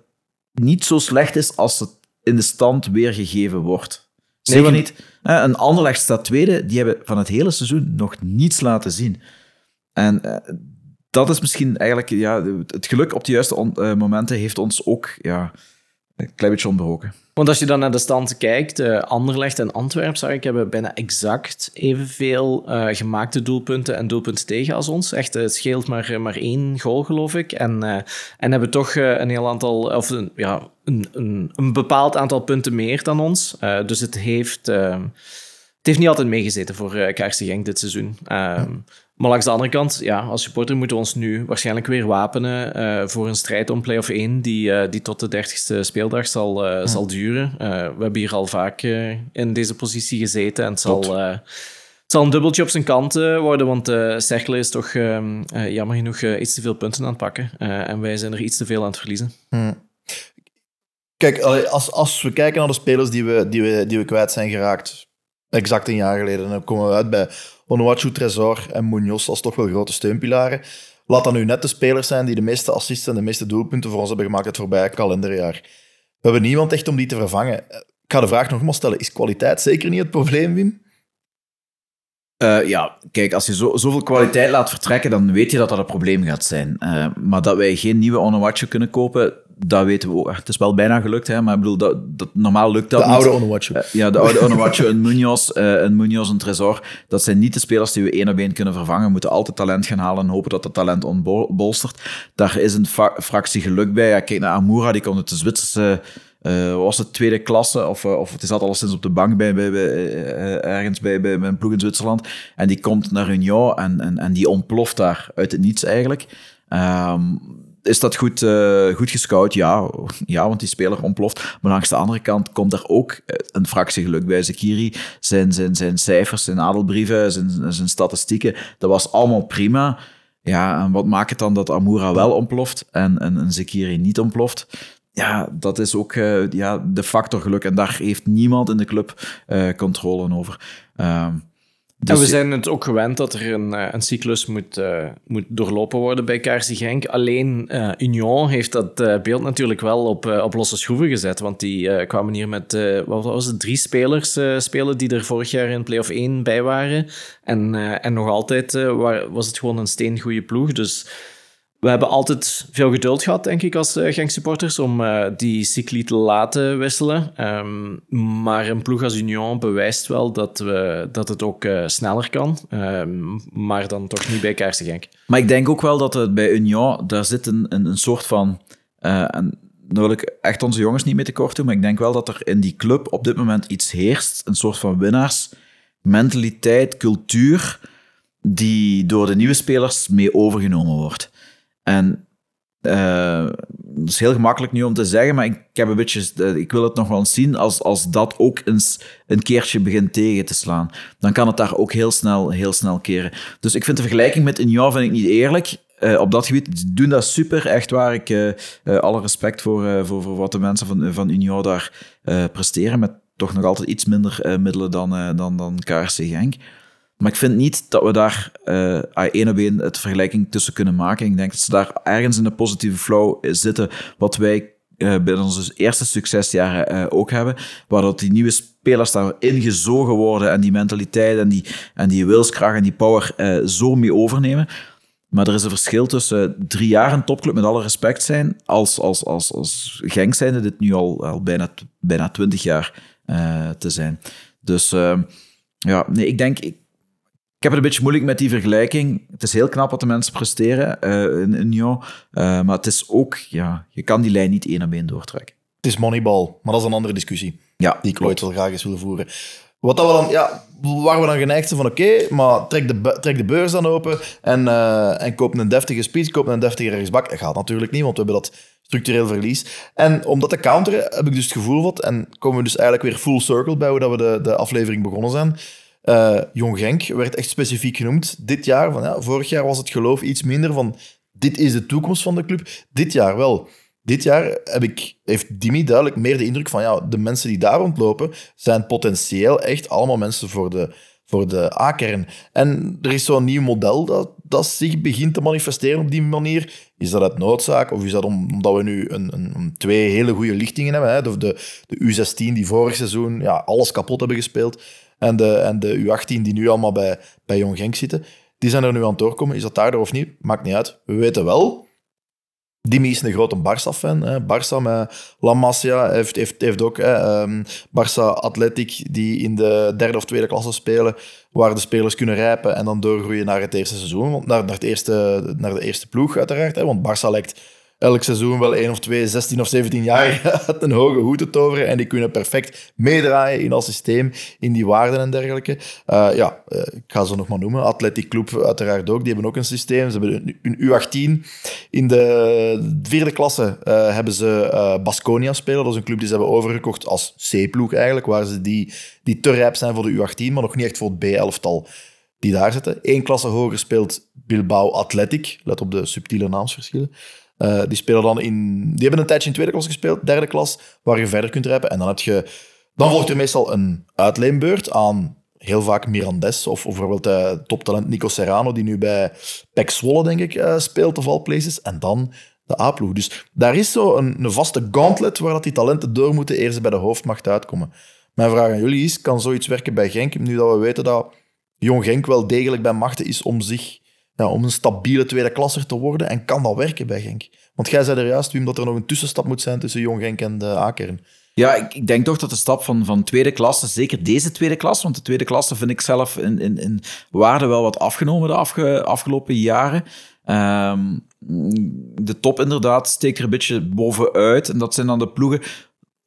niet zo slecht is als het in de stand weergegeven wordt. Zeker nee, niet. Een Anderlecht staat tweede, die hebben van het hele seizoen nog niets laten zien. En uh, dat is misschien eigenlijk, ja, het geluk op de juiste uh, momenten heeft ons ook ja, een klein beetje ontbroken. Want als je dan naar de stand kijkt, uh, Anderlecht en Antwerpen, zou ik hebben bijna exact evenveel uh, gemaakte doelpunten en doelpunten tegen als ons. Echt, het scheelt maar, maar één goal, geloof ik. En, en hebben toch een heel aantal, of een, ja, een, een, een bepaald aantal punten meer dan ons. dus het heeft, het heeft niet altijd meegezeten voor uh, Genk dit seizoen. Hm. Maar langs de andere kant, ja, als supporter moeten we ons nu waarschijnlijk weer wapenen uh, voor een strijd om play-off 1 die, uh, die tot de 30ste speeldag zal, uh, ja. zal duren. we hebben hier al vaak in deze positie gezeten en het zal, het zal een dubbeltje op zijn kant worden, want Cercle is toch ehm, jammer genoeg iets te veel punten aan het pakken en wij zijn er iets te veel aan het verliezen. Hmm. Kijk, als, als we kijken naar de spelers die we, die, we, die we kwijt zijn geraakt, exact een jaar geleden, dan komen we uit bij Onuachu, Trezor en Munoz als toch wel grote steunpilaren. Laat dat nu net de spelers zijn die de meeste assists en de meeste doelpunten voor ons hebben gemaakt het voorbije kalenderjaar. We hebben niemand echt om die te vervangen. Ik ga de vraag nogmaals stellen, is kwaliteit zeker niet het probleem, Wim? Uh, ja, kijk, als je zo, zoveel kwaliteit laat vertrekken, dan weet je dat dat een probleem gaat zijn. Uh, maar dat wij geen nieuwe Onuachu kunnen kopen, dat weten we ook. Het is wel bijna gelukt, hè, maar ik bedoel, dat, dat, normaal lukt dat De oude Onuachu. Uh, ja, de oude Onuachu, een Munoz, een Munoz, een Tresor. Dat zijn niet de spelers die we één op één kunnen vervangen. We moeten altijd talent gaan halen en hopen dat dat talent ontbolstert. Daar is een fractie geluk bij. Ja, kijk naar Amoura, die komt uit de Zwitserse... Uh, was het tweede klasse, of, uh, of het zat alleszins op de bank bij, bij, bij uh, ergens bij, bij, bij, een ploeg in Zwitserland. En die komt naar Union en, en, en die ontploft daar uit het niets eigenlijk. Um, is dat goed, uh, goed gescout? Ja, ja, want die speler ontploft. Maar langs de andere kant komt er ook eh, een fractie geluk bij Zekiri. Zijn, zijn, zijn cijfers, zijn adelbrieven, zijn, zijn statistieken, dat was allemaal prima. Ja, en wat maakt het dan dat Amoura wel ontploft en, en, en Zekiri niet ontploft? Ja, dat is ook uh, ja, de factor geluk. En daar heeft niemand in de club controle over. Uh, dus en we zijn het ook gewend dat er een, eh, een cyclus moet, uh, moet doorlopen worden bij KRC Genk. Alleen uh, Union heeft dat uh, beeld natuurlijk wel op, op losse schroeven gezet. Want die kwamen hier met, wat was het, drie spelers spelen die er vorig jaar in play-off 1 bij waren. En, en nog altijd was het gewoon een steengoede ploeg. Dus we hebben altijd veel geduld gehad, denk ik, als uh, Genk-supporters, om uh, die cycli te laten wisselen. Um, maar een ploeg als Union bewijst wel dat, we, dat het ook uh, sneller kan, um, maar dan toch niet bij Kaarse Genk. Maar ik denk ook wel dat het bij Union, daar zit een, een, een soort van... en daar wil ik echt onze jongens niet mee tekort doen, maar ik denk wel dat er in die club op dit moment iets heerst, een soort van winnaarsmentaliteit, cultuur, die door de nieuwe spelers mee overgenomen wordt. En uh, dat is heel gemakkelijk nu om te zeggen, maar ik, heb een beetje, eh, ik wil het nog wel eens zien als, als dat ook eens een keertje begint tegen te slaan. Dan kan het daar ook heel snel, heel snel keren. Dus ik vind de vergelijking met Union vind ik niet eerlijk. Uh, op dat gebied doen dat super, echt waar. Ik alle respect voor, voor, voor wat de mensen van, van Union daar presteren, met toch nog altijd iets minder middelen dan, dan, dan KRC Genk. Maar ik vind niet dat we daar uh, één op één het vergelijking tussen kunnen maken. Ik denk dat ze daar ergens in de positieve flow zitten, wat wij uh, bij onze eerste succesjaren uh, ook hebben, waar dat die nieuwe spelers daar ingezogen worden en die mentaliteit en die, en die wilskracht en die power zo mee overnemen. Maar er is een verschil tussen drie jaar een topclub, met alle respect zijn, als, als, als, als Genk zijnde dit nu al, al bijna, bijna twintig jaar te zijn. Dus ja, nee, ik denk... Ik, ik heb het een beetje moeilijk met die vergelijking. Het is heel knap wat de mensen presteren uh, in, in uh, maar het is ook, ja, je kan die lijn niet één op één doortrekken. Het is moneyball, maar dat is een andere discussie. Ja, die ik ooit wel graag eens willen voeren. Wat dat we dan, ja, waar we dan geneigd zijn van oké, maar trek de, trek de beurs dan open en, uh, en koop een deftige speech, koop een deftige rechtsbak. Dat gaat natuurlijk niet, want we hebben dat structureel verlies. En om dat te counteren heb ik dus het gevoel wat, en komen we dus eigenlijk weer full circle bij hoe dat we de, de aflevering begonnen zijn. Uh, Jong Genk werd echt specifiek genoemd. Dit jaar, van, ja, vorig jaar was het geloof iets minder van dit is de toekomst van de club. Dit jaar wel. Dit jaar heb ik, heeft Dimi duidelijk meer de indruk van ja, de mensen die daar rondlopen zijn potentieel echt allemaal mensen voor de, voor de A-kern. En er is zo'n nieuw model dat, dat zich begint te manifesteren op die manier. Is dat uit noodzaak of is dat omdat we nu een, een, twee hele goede lichtingen hebben? Hè? De, de, de U16 die vorig seizoen ja, alles kapot hebben gespeeld en de, en de U18 die nu allemaal bij, bij Jong Genk zitten. Die zijn er nu aan het doorkomen. Is dat daardoor of niet? Maakt niet uit. We weten wel Dimi is een grote Barça-fan. Barça met La Masia heeft, heeft, heeft ook hè, um, Barça Athletic, die in de derde of tweede klasse spelen, waar de spelers kunnen rijpen en dan doorgroeien naar het eerste seizoen, naar, naar, het eerste, naar de eerste ploeg uiteraard. Hè, want Barça lijkt elk seizoen wel één of twee, 16 of 17 jaar uit een hoge hoed te toveren. En die kunnen perfect meedraaien in dat systeem, in die waarden en dergelijke. Uh, ja, uh, ik ga ze nog maar noemen. Athletic Club uiteraard ook. Die hebben ook een systeem. Ze hebben een U18. In de vierde klasse uh, hebben ze Basconia spelen. Dat is een club die ze hebben overgekocht als C-ploeg eigenlijk, waar ze die, die te rijp zijn voor de U18, maar nog niet echt voor het B-elftal die daar zitten. Eén klasse hoger speelt Bilbao Athletic. Let op de subtiele naamsverschillen. Uh, die spelen dan in... Die hebben een tijdje in tweede klas gespeeld, derde klas, waar je verder kunt rijpen. En dan heb je... Dan volgt er meestal een uitleenbeurt aan heel vaak Mirandes of, of bijvoorbeeld uh, toptalent Nico Serrano, die nu bij Pek denk ik, uh, speelt of all places. En dan de A-ploeg. Dus daar is zo een, een, vaste gauntlet waar dat die talenten door moeten eerst bij de hoofdmacht uitkomen. Mijn vraag aan jullie is, kan zoiets werken bij Genk, nu dat we weten dat Jong Genk wel degelijk bij machten is om zich ja, om een stabiele tweede klasser te worden. En kan dat werken bij Genk? Want jij zei er juist, Wim, dat er nog een tussenstap moet zijn tussen Jong Genk en de A-kern. Ja, ik, ik, denk toch dat de stap van, van tweede klasse, zeker deze tweede klasse, want de tweede klasse vind ik zelf in, in, in waarde wel wat afgenomen de afge, afgelopen jaren. Um, de top inderdaad steekt er een beetje bovenuit. En dat zijn dan de ploegen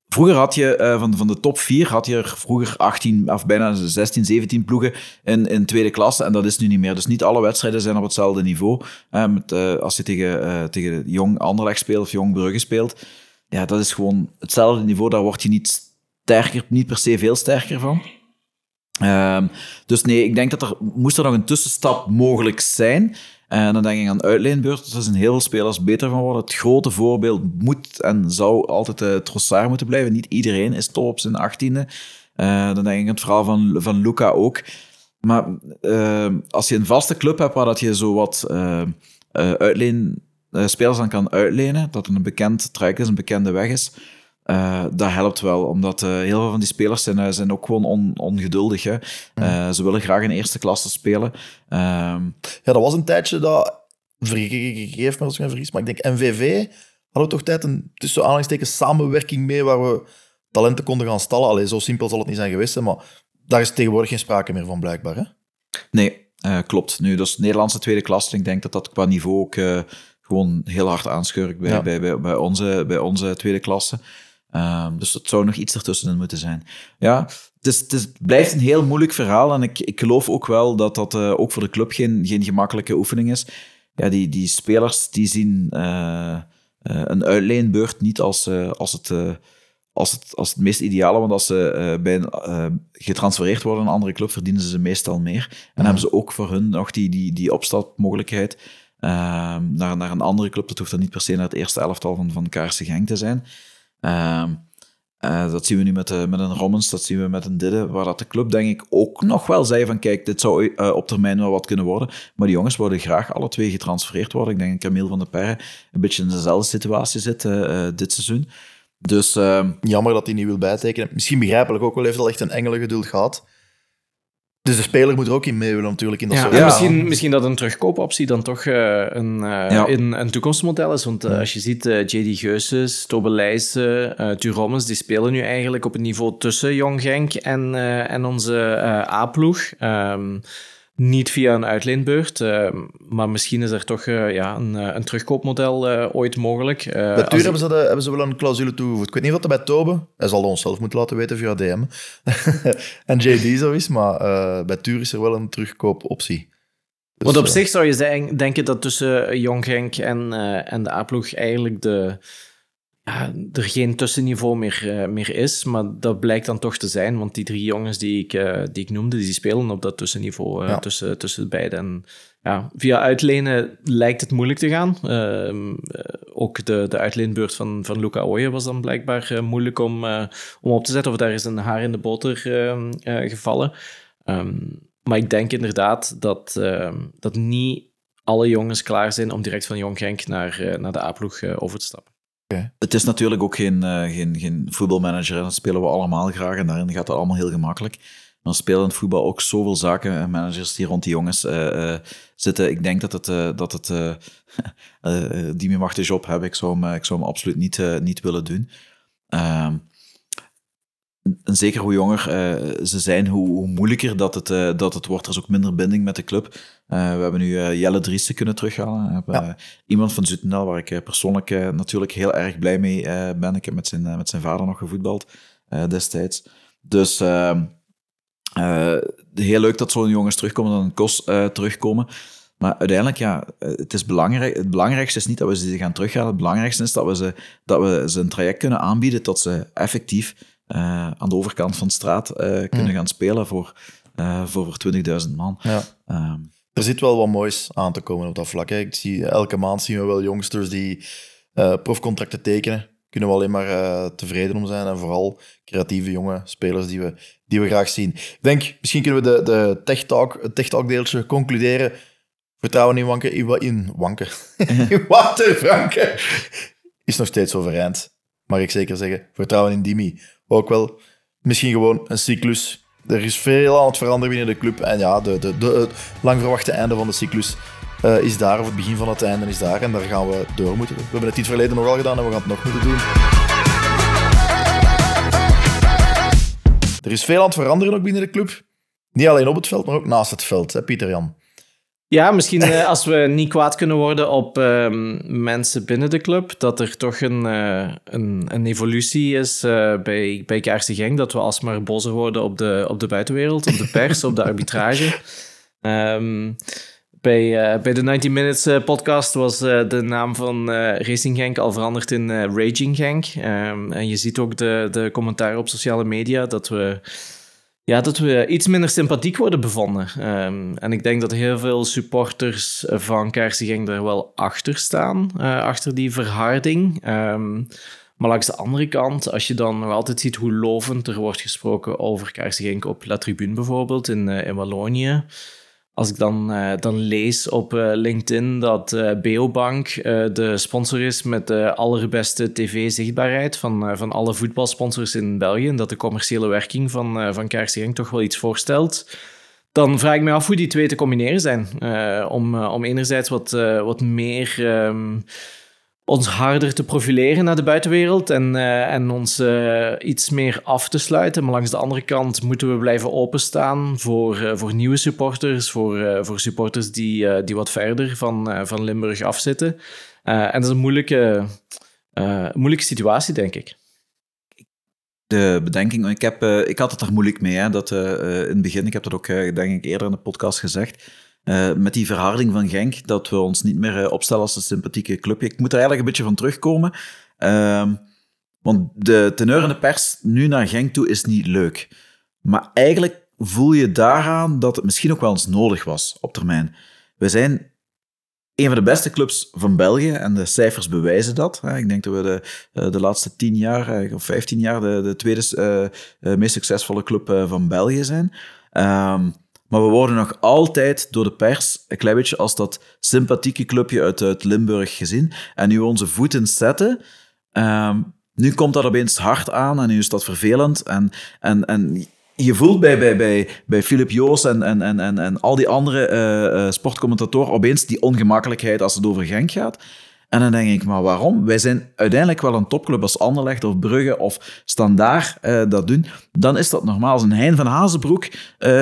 Vroeger had je uh, van, van de top 4 had je er vroeger 18 of bijna 16, 17 ploegen in, in tweede klasse. En dat is nu niet meer. Dus niet alle wedstrijden zijn op hetzelfde niveau. Uh, met, uh, als je tegen, tegen Jong Anderlecht speelt of Jong Brugge speelt. Ja, dat is gewoon hetzelfde niveau. Daar word je niet sterker, niet per se veel sterker van. Ehm, dus nee, ik denk dat er moest er nog een tussenstap mogelijk zijn. En dan denk ik aan uitleenbeurt. Er zijn heel veel spelers beter van worden. Het grote voorbeeld moet en zou altijd uh, Trossard moeten blijven. Niet iedereen is top op zijn achttiende. Uh, dan denk ik aan het verhaal van, van Luca ook. Maar uh, als je een vaste club hebt waar dat je zo wat uitleen, spelers aan kan uitlenen, dat een bekend traject is, een bekende weg is, uh, dat helpt wel, omdat uh, heel veel van die spelers zijn, uh, zijn ook gewoon on, ongeduldig. Hè. Mm. ze willen graag in eerste klasse spelen. Ehm, ja, dat was een tijdje dat, vergeef me als ik me vergis, maar ik denk NVV hadden we toch tijd een tussen aanhalingstekens samenwerking mee waar we talenten konden gaan stallen. Allee, zo simpel zal het niet zijn geweest, maar daar is tegenwoordig geen sprake meer van, blijkbaar. Hè? Nee, klopt. Nu, dat is Nederlandse tweede klasse. Ik denk dat dat qua niveau ook gewoon heel hard aanschurkt bij, bij, bij, bij, onze, bij onze tweede klasse. Um, dus het zou nog iets ertussenin moeten zijn. Ja, het, is, het, blijft een heel moeilijk verhaal. En ik, ik geloof ook wel dat dat uh, ook voor de club geen, geen gemakkelijke oefening is. Ja, die, die spelers die zien uh, uh, een uitleenbeurt niet als, als, het, als, het, als het meest ideale. Want als ze bij een, getransfereerd worden naar een andere club, verdienen ze ze meestal meer. En mm. hebben ze ook voor hun nog die, die, die opstapmogelijkheid ehm, naar, naar een andere club. Dat hoeft dan niet per se naar het eerste elftal van, van Kaarse Genk te zijn. Uh, uh, dat zien we nu met, uh, met een Rommens, dat zien we met een Didde, waar dat de club denk ik ook nog wel zei van kijk, dit zou uh, op termijn wel wat kunnen worden. Maar die jongens worden graag alle twee getransfereerd worden. Ik denk dat Camille van der Perre een beetje in dezelfde situatie zit dit seizoen. Dus, ehm, Jammer dat hij niet wil bijtekenen. Misschien begrijpelijk ook wel, heeft al echt een engele geduld gehad. Dus de speler moet er ook in mee willen natuurlijk. In dat ja, soort... ja. Misschien, misschien dat een terugkoopoptie dan toch uh, een, uh, ja. in, een toekomstmodel is. Want uh, als je ziet, J.D. Geuses, Tobe Leijsen, uh, die spelen nu eigenlijk op het niveau tussen Jong Genk en, en onze A-ploeg. Um, niet via een uitleenbeurt, uh, maar misschien is er toch uh, ja, een, een terugkoopmodel uh, ooit mogelijk. bij Tuur hebben, ze de, hebben ze wel een clausule toegevoegd. Ik weet niet wat er bij Tobe, hij zal ons zelf moeten laten weten via DM, en JD zo is, maar bij Tuur is er wel een terugkoopoptie. Dus, Want op zich zou je denken dat tussen Jong Genk en, en de A-ploeg eigenlijk de er geen tussenniveau meer, uh, meer is. Maar dat blijkt dan toch te zijn, want die drie jongens die ik, uh, die ik noemde, die spelen op dat tussenniveau uh, tussen, tussen beide. En ja, via uitlenen lijkt het moeilijk te gaan. Ehm, ook de, de uitleenbeurt van, van Luca Ooyen was dan blijkbaar moeilijk om, om op te zetten. Of daar is een haar in de boter ehm, gevallen. Um, maar ik denk inderdaad dat, dat niet alle jongens klaar zijn om direct van Jong Genk naar, naar de A-ploeg over te stappen. Het is natuurlijk ook geen, uh, geen, geen voetbalmanager. En dat spelen we allemaal graag en daarin gaat het allemaal heel gemakkelijk. Maar spelen in het voetbal ook zoveel zaken en managers die rond die jongens uh, zitten. Ik denk dat het, dat het die meer wacht job hebben. Ik zou hem, ik zou hem absoluut niet, niet willen doen. En zeker hoe jonger uh, ze zijn, hoe, hoe moeilijker dat het, uh, dat het wordt. Er is ook minder binding met de club. Uh, we hebben nu Jelle Driessen kunnen terughalen. We hebben ja. iemand van Zutendal, waar ik persoonlijk natuurlijk heel erg blij mee ben. Ik heb met zijn, met zijn vader nog gevoetbald destijds. Dus ehm, heel leuk dat zo'n jongens terugkomen, dan een kos terugkomen. Maar uiteindelijk, ja, het, is belangrijk, het belangrijkste is niet dat we ze gaan terughalen. Het belangrijkste is dat we ze, dat we ze een traject kunnen aanbieden tot ze effectief uh, aan de overkant van de straat uh, kunnen mm. gaan spelen voor, uh, voor 20.000 man. Ja. Ehm, er zit wel wat moois aan te komen op dat vlak. Hè. Ik zie, elke maand zien we wel jongsters die profcontracten tekenen. Kunnen we alleen maar tevreden om zijn. En vooral creatieve jonge spelers die we, die we graag zien. Ik denk, misschien kunnen we de, de tech talk, het tech talk deeltje concluderen. Vertrouwen in Wanken, in Wanken, in Wouter Franke is nog steeds overeind. Mag ik zeker zeggen. Vertrouwen in Dimi ook wel misschien gewoon een cyclus. Er is veel aan het veranderen binnen de club. En ja, de, de, de, het lang verwachte einde van de cyclus uh, is daar, of het begin van het einde is daar. En daar gaan we door moeten. We hebben het in het verleden nog al gedaan en we gaan het nog moeten doen. Er is veel aan het veranderen ook binnen de club. Niet alleen op het veld, maar ook naast het veld, hè, Pieter Jan. Ja, misschien uh, als we niet kwaad kunnen worden op uh, mensen binnen de club, dat er toch een, uh, een, een, evolutie is uh, bij, bij Kaarse Genk, dat we alsmaar bozer worden op de, op de buitenwereld, op de pers, op de arbitrage. Um, bij, bij de 90 Minutes podcast was de naam van Racing Genk al veranderd in Raging Genk. Um, en je ziet ook de, de commentaren op sociale media dat we ja, dat we iets minder sympathiek worden bevonden. Um, en ik denk dat heel veel supporters van Kaarsengang daar wel achter staan, uh, achter die verharding. Um, maar langs de andere kant, als je dan nog altijd ziet hoe lovend er wordt gesproken over Kaarsengang op La Tribune bijvoorbeeld in, uh, in Wallonië, als ik dan, uh, dan lees op uh, LinkedIn dat uh, Beobank de sponsor is met de allerbeste tv-zichtbaarheid van, van alle voetbalsponsors in België, en dat de commerciële werking van, van KRC toch wel iets voorstelt, dan vraag ik me af hoe die twee te combineren zijn. om, om enerzijds wat, wat meer... Um, ons harder te profileren naar de buitenwereld en, uh, en ons uh, iets meer af te sluiten. Maar langs de andere kant moeten we blijven openstaan voor, uh, voor nieuwe supporters, voor, voor supporters die, die wat verder van, van Limburg afzitten. en dat is een moeilijke, moeilijke situatie, denk ik. De bedenking, ik, heb, ik had het er moeilijk mee. Hè, dat, in het begin, ik heb dat ook denk ik eerder in de podcast gezegd uh, met die verharding van Genk, dat we ons niet meer uh, opstellen als een sympathieke club. Ik moet er eigenlijk een beetje van terugkomen. Uh, want de teneur in de pers nu naar Genk toe is niet leuk. Maar eigenlijk voel je daaraan dat het misschien ook wel eens nodig was op termijn. We zijn een van de beste clubs van België en de cijfers bewijzen dat. Ik denk dat we de, eh, de laatste tien jaar of vijftien jaar de, de tweede meest succesvolle club van België zijn. Um, maar we worden nog altijd door de pers een klein beetje als dat sympathieke clubje uit, uit Limburg gezien. En nu we onze voeten zetten, um, nu komt dat opeens hard aan en nu is dat vervelend. En, en, en je voelt bij, bij, bij, bij Philip Joos en, en, en, en, en al die andere uh, uh, sportcommentatoren opeens die ongemakkelijkheid als het over Genk gaat. En dan denk ik, maar waarom? Wij zijn uiteindelijk wel een topclub als Anderlecht of Brugge of Standaard uh, dat doen. Dan is dat normaal. Als een Hein van Hazenbroek uh,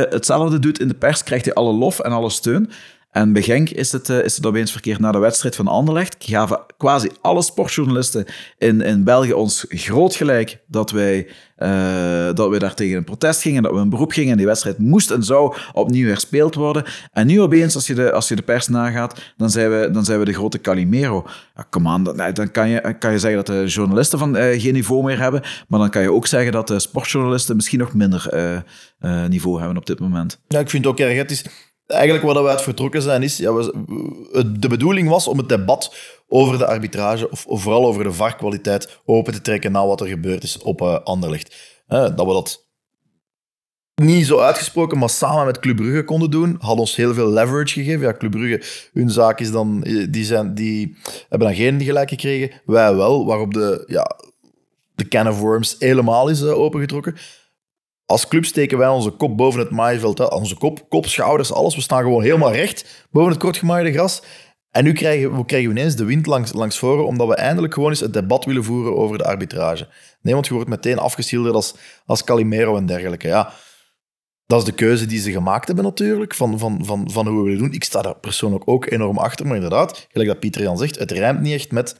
hetzelfde doet in de pers, krijgt hij alle lof en alle steun. En bij Genk is het, uh, is het opeens verkeerd na de wedstrijd van Anderlecht. Gaven quasi alle sportjournalisten in, in België ons groot gelijk dat wij, uh, dat wij daar tegen een protest gingen, dat we een beroep gingen en die wedstrijd moest en zou opnieuw herspeeld worden. En nu opeens, als je de, als je de pers nagaat, dan zijn we, dan zijn we de grote Calimero. Ja, on, dan, dan kan, je, kan je zeggen dat de journalisten van, uh, geen niveau meer hebben, maar dan kan je ook zeggen dat de sportjournalisten misschien nog minder niveau hebben op dit moment. Ja, ik vind het ook erg. Het is eigenlijk wat we uit vertrokken zijn is, ja, we, de bedoeling was om het debat over de arbitrage, of, vooral over de VAR-kwaliteit, open te trekken na wat er gebeurd is op uh, Anderlecht. Uh, dat we dat niet zo uitgesproken, maar samen met Club Brugge konden doen, had ons heel veel leverage gegeven. Ja, Club Brugge, hun zaak is dan, die, zijn, die hebben dan geen gelijk gekregen, wij wel, waarop de, ja, de can of worms helemaal is opengetrokken als club steken wij onze kop boven het maaiveld. Onze kop, kop, schouders, alles. We staan gewoon helemaal recht boven het kortgemaaide gras. En nu krijgen we, krijgen ineens de wind langs, langs voren, omdat we eindelijk gewoon eens het debat willen voeren over de arbitrage. Nee, want je wordt meteen afgeschilderd als, als Calimero en dergelijke. Ja, dat is de keuze die ze gemaakt hebben natuurlijk, van, van, van, van hoe we willen doen. Ik sta daar persoonlijk ook enorm achter, maar inderdaad, gelijk dat Pieter Jan zegt, het rijmt niet echt met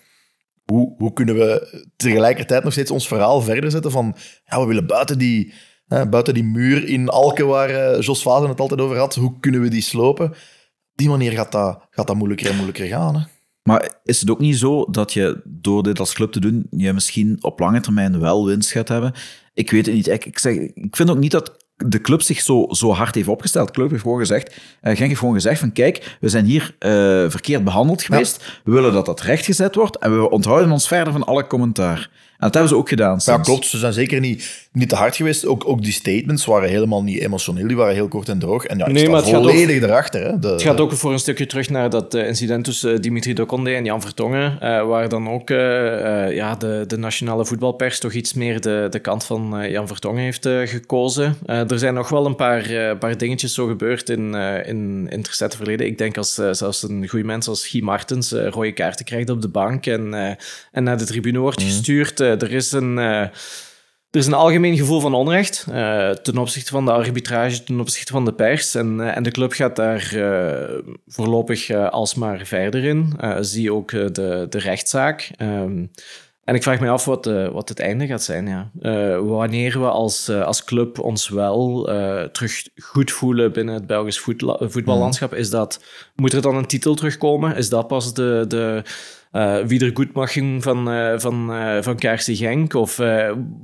hoe, hoe kunnen we tegelijkertijd nog steeds ons verhaal verder zetten van ja, we willen buiten die buiten die muur in Alken waar uh, Jos Vazen het altijd over had, hoe kunnen we die slopen? Op die manier gaat dat, gaat dat moeilijker en moeilijker gaan. Hè? Maar is het ook niet zo dat je door dit als club te doen, je misschien op lange termijn wel winst gaat hebben? Ik weet het niet. Ik, ik, zeg, ik vind ook niet dat de club zich zo, zo hard heeft opgesteld. De club heeft gewoon gezegd, uh, Genk heeft gewoon gezegd van kijk, we zijn hier uh, verkeerd behandeld geweest. We willen dat dat rechtgezet wordt en we onthouden ons verder van alle commentaar. En dat hebben ze ook gedaan. Ja, klopt. Ze zijn zeker niet, niet te hard geweest. Ook, ook die statements waren helemaal niet emotioneel. Die waren heel kort en droog. En ja, nee, maar het volledig gaat ook, erachter. Hè. De, het gaat ook voor een stukje terug naar dat uh, incident tussen Dimitri Dokonde en Jan Vertongen. Uh, waar dan ook uh, ja, de, de nationale voetbalpers toch iets meer de, de kant van Jan Vertongen heeft gekozen. er zijn nog wel een paar, paar dingetjes zo gebeurd in, in, in het recente verleden. Ik denk als zelfs een goede mens als Guy Martens rode kaarten krijgt op de bank en, en naar de tribune wordt mhm. gestuurd eh, er is een. Eh, er is een algemeen gevoel van onrecht uh, ten opzichte van de arbitrage, ten opzichte van de pers. En, en de club gaat daar uh, voorlopig alsmaar verder in. zie ook de, de rechtszaak. Um, en ik vraag me af wat, wat het einde gaat zijn. Ja. wanneer we als, als club ons wel terug goed voelen binnen het Belgisch voetballandschap, is dat, moet er dan een titel terugkomen? Is dat pas de, de, uh, wiedergoedmaching van, uh, van, uh, van Genk? Of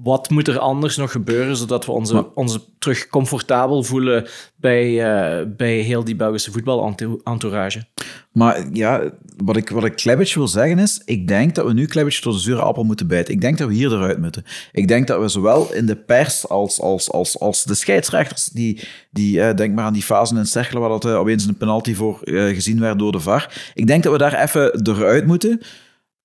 wat moet er anders nog gebeuren zodat we onze, onze terug comfortabel voelen bij, bij heel die Belgische voetbalentourage? Maar ja, wat ik, wat ik wil zeggen is, ik denk dat we nu Klebic tot de zure appel moeten bijten. Ik denk dat we hier eruit moeten. Ik denk dat we zowel in de pers als, als, als, als de scheidsrechters, die, die denk maar aan die fasen in Cerkelen, waar dat opeens een penalty voor gezien werd door de VAR. Ik denk dat we daar even eruit moeten.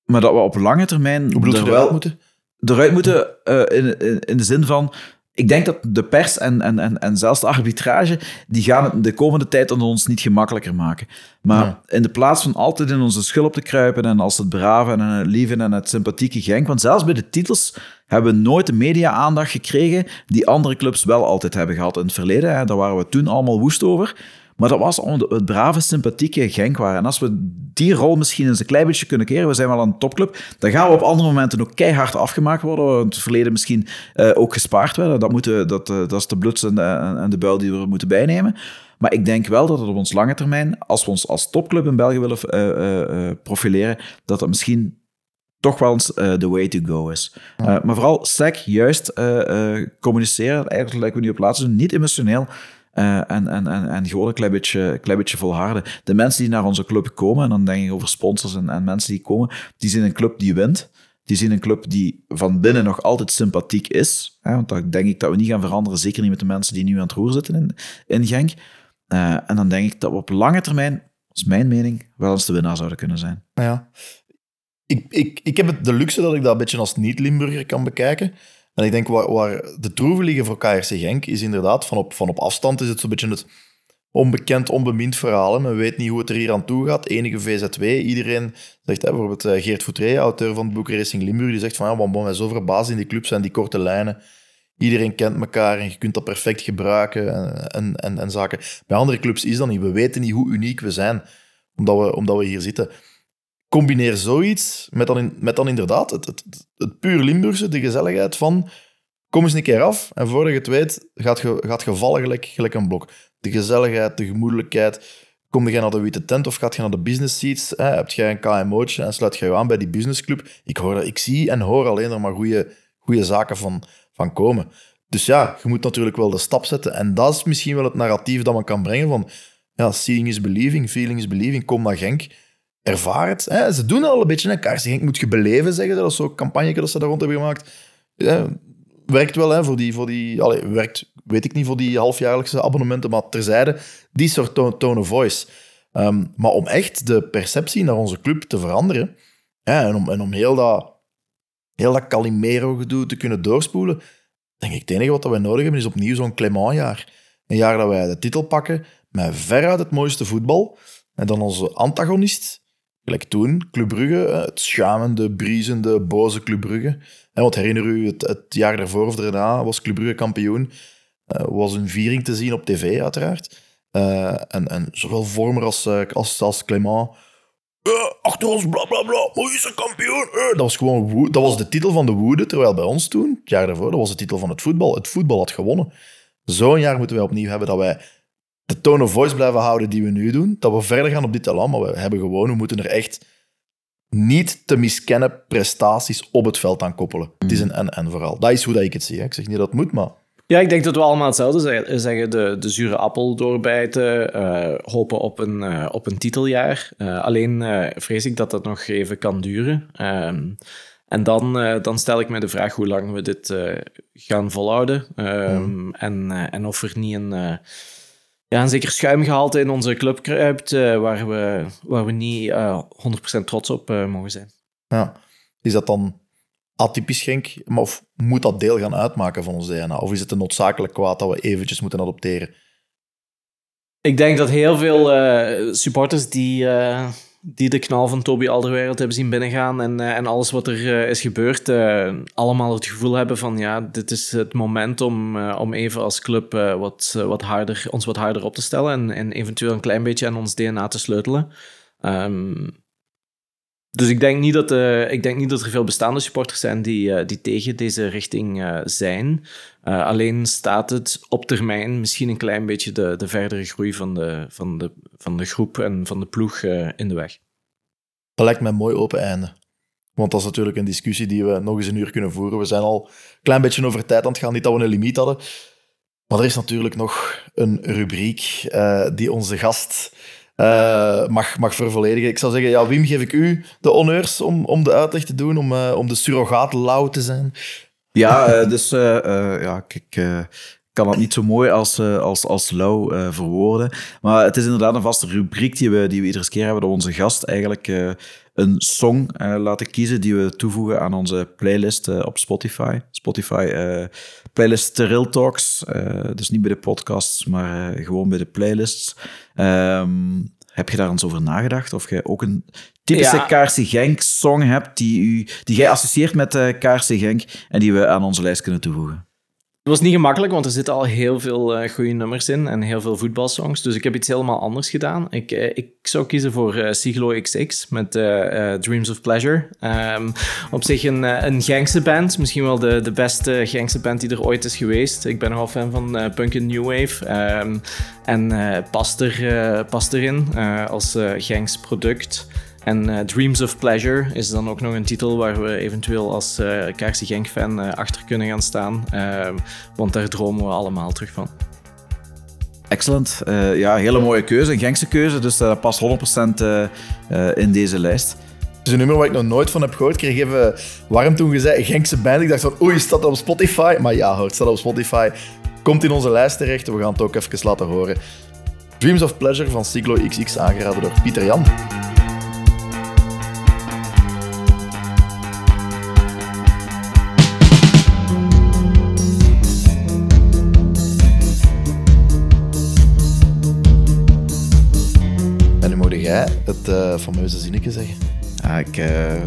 Maar dat we op lange termijn... Hoe bedoel je eruit moeten? Eruit moeten uh, in, in, in de zin van... Ik denk dat de pers en, en, en, en zelfs de arbitrage, die gaan het de komende tijd ons niet gemakkelijker maken. Maar in de plaats van altijd in onze schul op te kruipen en als het brave en het lieve en het sympathieke Genk, want zelfs bij de titels hebben we nooit de media-aandacht gekregen die andere clubs wel altijd hebben gehad in het verleden. Hè. Daar waren we toen allemaal woest over. Maar dat was het brave, sympathieke Genk waren. En als we die rol misschien eens een klein beetje kunnen keren, we zijn wel een topclub, dan gaan we op andere momenten ook keihard afgemaakt worden, waar in het verleden misschien uh, ook gespaard werden. Dat, moeten, dat, uh, dat is de bluts en, en, de buil die we moeten bijnemen. Maar ik denk wel dat het op ons lange termijn, als we ons als topclub in België willen uh, profileren, dat dat misschien toch wel eens de way to go is. maar vooral sec, juist communiceren, eigenlijk lijken we nu op plaats doen, niet emotioneel. Uh, en, en, en, en gewoon een klein beetje, klein beetje volharden. De mensen die naar onze club komen, en dan denk ik over sponsors en, en mensen die komen, die zien een club die wint. Die zien een club die van binnen nog altijd sympathiek is. Hè, want dan denk ik dat we niet gaan veranderen, zeker niet met de mensen die nu aan het roer zitten in, in Genk. Uh, en dan denk ik dat we op lange termijn, dat is mijn mening, wel eens de winnaar zouden kunnen zijn. Ja. Ik, ik, ik heb de luxe dat ik dat een beetje als niet-Limburger kan bekijken. En ik denk waar, de troeven liggen voor KRC Genk is inderdaad van op, van op afstand is het zo'n beetje het, onbekend, onbemind verhaal. hè. Men weet niet hoe het er hier aan toe gaat. Enige VZW. Iedereen zegt, hè, bijvoorbeeld eh, Geert Foutré, auteur van het boek Racing Limburg, die zegt van ja, bon, bon, zo verbaasd in die club zijn, die korte lijnen. Iedereen kent elkaar en je kunt dat perfect gebruiken en, en, en, en zaken. Bij andere clubs is dat niet. We weten niet hoe uniek we zijn, omdat we, omdat we hier zitten. Combineer zoiets met dan, met dan inderdaad het, het, het puur Limburgse, de gezelligheid van kom eens een keer af en voordat je het weet, gaat je, gaat je vallen gelijk, een blok. De gezelligheid, de gemoedelijkheid. Kom je naar de witte tent of gaat je naar de business seats? Hè? Heb jij een KMO'tje en sluit je je aan bij die businessclub? Ik, hoor, ik zie en hoor alleen er maar goede goede zaken van, van komen. Dus ja, je moet natuurlijk wel de stap zetten. En dat is misschien wel het narratief dat men kan brengen van ja, seeing is believing, feeling is believing, kom naar Genk, ervaar het. Hè? Ze doen al een beetje. Genk moet je beleven, zeggen ze. Dat is zo'n campagne dat ze daar rond hebben gemaakt. Ja, werkt wel hè, voor die... Voor die werkt, weet ik niet, voor die halfjaarlijkse abonnementen, maar terzijde, die soort tone, of voice. Ehm, maar om echt de perceptie naar onze club te veranderen, en, om, en om heel dat, heel dat Calimero-gedoe te kunnen doorspoelen, denk ik, het enige wat wij nodig hebben is opnieuw zo'n Clement-jaar. Een jaar dat wij de titel pakken met veruit het mooiste voetbal. En dan onze antagonist, gelijk toen, Club Brugge, eh, het schamende, briesende, boze Club Brugge. Wat herinner u, het, jaar daarvoor of daarna was Club Brugge kampioen. Eh, was een viering te zien op tv, uiteraard. Eh, en, en zowel Vormer als, als, als Clement. achter ons, bla bla bla, mooiste kampioen. Dat was gewoon dat was de titel van de woede, terwijl bij ons toen, het jaar daarvoor, dat was de titel van het voetbal. Het voetbal had gewonnen. Zo'n jaar moeten wij opnieuw hebben dat wij de tone of voice blijven houden die we nu doen. Dat we verder gaan op dit talent, maar we hebben gewoon, we moeten er echt niet te miskennen prestaties op het veld aan koppelen. Het is een en-en vooral. Dat is hoe dat ik het zie. hè. Ik zeg niet dat het moet, maar... Ja, ik denk dat we allemaal hetzelfde zeggen. zeggen de, de zure appel doorbijten, eh, hopen op een, eh, op een titeljaar. Eh, alleen eh, vrees ik dat dat nog even kan duren. Ehm, en dan, eh, dan stel ik me de vraag hoe lang we dit eh, gaan volhouden. Ehm, en, eh, en of er niet een, eh, ja, een zeker schuimgehalte in onze club kruipt eh, waar, we, waar we niet eh 100% trots op eh, mogen zijn. Ja. Is dat dan atypisch Genk? Maar of moet dat deel gaan uitmaken van ons DNA? Of is het een noodzakelijk kwaad dat we eventjes moeten adopteren? Ik denk dat heel veel eh, supporters die, eh, die de knal van Toby Alderweireld hebben zien binnengaan en, eh, en alles wat er eh, is gebeurd, eh, allemaal het gevoel hebben van ja, dit is het moment om, om even als club wat, wat harder, ons wat harder op te stellen en, en eventueel een klein beetje aan ons DNA te sleutelen. Ehm, dus ik denk, niet dat, eh, ik denk niet dat er veel bestaande supporters zijn die, eh, die tegen deze richting eh, zijn. Alleen staat het op termijn misschien een klein beetje de, de verdere groei van de, van, de, van de groep en van de ploeg in de weg. Dat lijkt mij een mooi open einde. Want dat is natuurlijk een discussie die we nog eens een uur kunnen voeren. We zijn al een klein beetje over tijd aan het gaan, niet dat we een limiet hadden. Maar er is natuurlijk nog een rubriek die onze gast eh, mag, mag vervolledigen. Ik zou zeggen, ja, Wim, geef ik u de honneurs om, om de uitleg te doen, om, eh, om de surrogaat lauw te zijn. Ja, eh, dus ja, ik kan dat niet zo mooi als, als, als Lau verwoorden. Maar het is inderdaad een vaste rubriek die we, die we iedere keer hebben, dat onze gast eigenlijk een song eh, laten kiezen die we toevoegen aan onze playlist op Spotify. Spotify playlist Terrell Talks, eh, dus niet bij de podcasts, maar eh, gewoon bij de playlists. Ehm, heb je daar eens over nagedacht? Of je ook een typische Ja. Kaarse Genk song hebt die, u, die jij associeert met uh, Kaarse Genk en die we aan onze lijst kunnen toevoegen? Was niet gemakkelijk, want er zitten al heel veel eh goede nummers in en heel veel voetbalsongs. Dus ik heb iets helemaal anders gedaan. Ik, eh, ik zou kiezen voor eh Siglo XX met Dreams of Pleasure. Ehm, op zich een, een Genkse band. Misschien wel de, de beste Genkse band die er ooit is geweest. Ik ben nogal fan van punk en new wave. Ehm, en past, er, past erin als eh Genks product. En eh, Dreams of Pleasure is dan ook nog een titel waar we eventueel als eh Kaarse Genk-fan eh, achter kunnen gaan staan. Ehm, want daar dromen we allemaal terug van. Excellent. Uh, ja, hele mooie keuze, een Genkse keuze, dus dat past 100% uh, uh, in deze lijst. Het is een nummer waar ik nog nooit van heb gehoord. Ik kreeg even warm toen je zei Genkse band. Ik dacht van, oei, staat dat op Spotify? Maar ja, hoor, het staat op Spotify. Komt in onze lijst terecht. We gaan het ook even laten horen. Dreams of Pleasure van Siglo XX, aangeraden door Pieter Jan. Het uh, fameuze zinnetje zeggen. Ja, ik uh,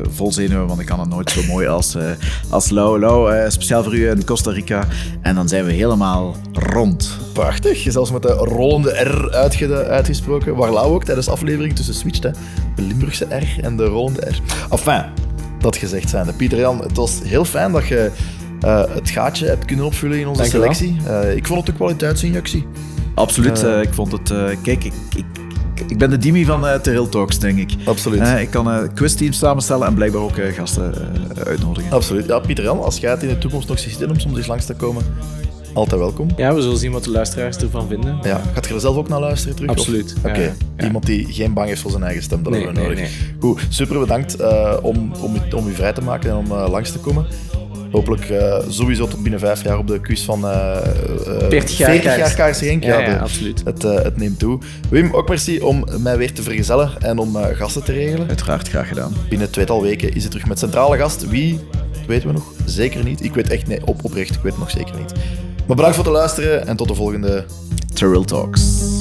vol zenuwen, want ik kan het nooit zo mooi als, uh, als Lau. Lau, uh, speciaal voor u in Costa Rica. En dan zijn we helemaal rond. Prachtig. Zelfs met de rollende R uitge uitgesproken. Waar Lau ook tijdens de aflevering tussen switcht. Hè. De Limburgse R en de rollende R. Enfin, dat gezegd zijnde. Pieter Jan, het was heel fijn dat je het gaatje hebt kunnen opvullen in onze selectie. ik vond het een kwaliteitsinjectie. Absoluut. ik vond het... kijk, ik, ik ik ben de Dimi van uh, Terrell Talks, denk ik. Absoluut. Uh, ik kan uh, quizteams samenstellen en blijkbaar ook gasten uitnodigen. Absoluut. Ja, Pieter Jan, als jij het in de toekomst nog ziet om soms eens langs te komen, altijd welkom. Ja, we zullen zien wat de luisteraars ervan vinden. Ja. Gaat je er zelf ook naar luisteren terug? Absoluut. Oké. Okay. Ja, Iemand die geen bang is voor zijn eigen stem, dat nee, hebben we nodig. Nee, nee. Goed, super bedankt om, om, om u vrij te maken en om langs te komen. Hopelijk uh, sowieso tot binnen vijf jaar op de quiz van uh, uh, 40 jaar, 40 jaar Kaarsen Genk. Ja, ja, absoluut. Het, het, neemt toe. Wim, ook merci om mij weer te vergezellen en om gasten te regelen. Uiteraard, graag gedaan. Binnen tweetal weken is het terug met centrale gast. Wie, weten we nog? Zeker niet. Ik weet echt, nee, op, oprecht, ik weet het nog zeker niet. Maar bedankt voor het luisteren en tot de volgende Terrell Talks.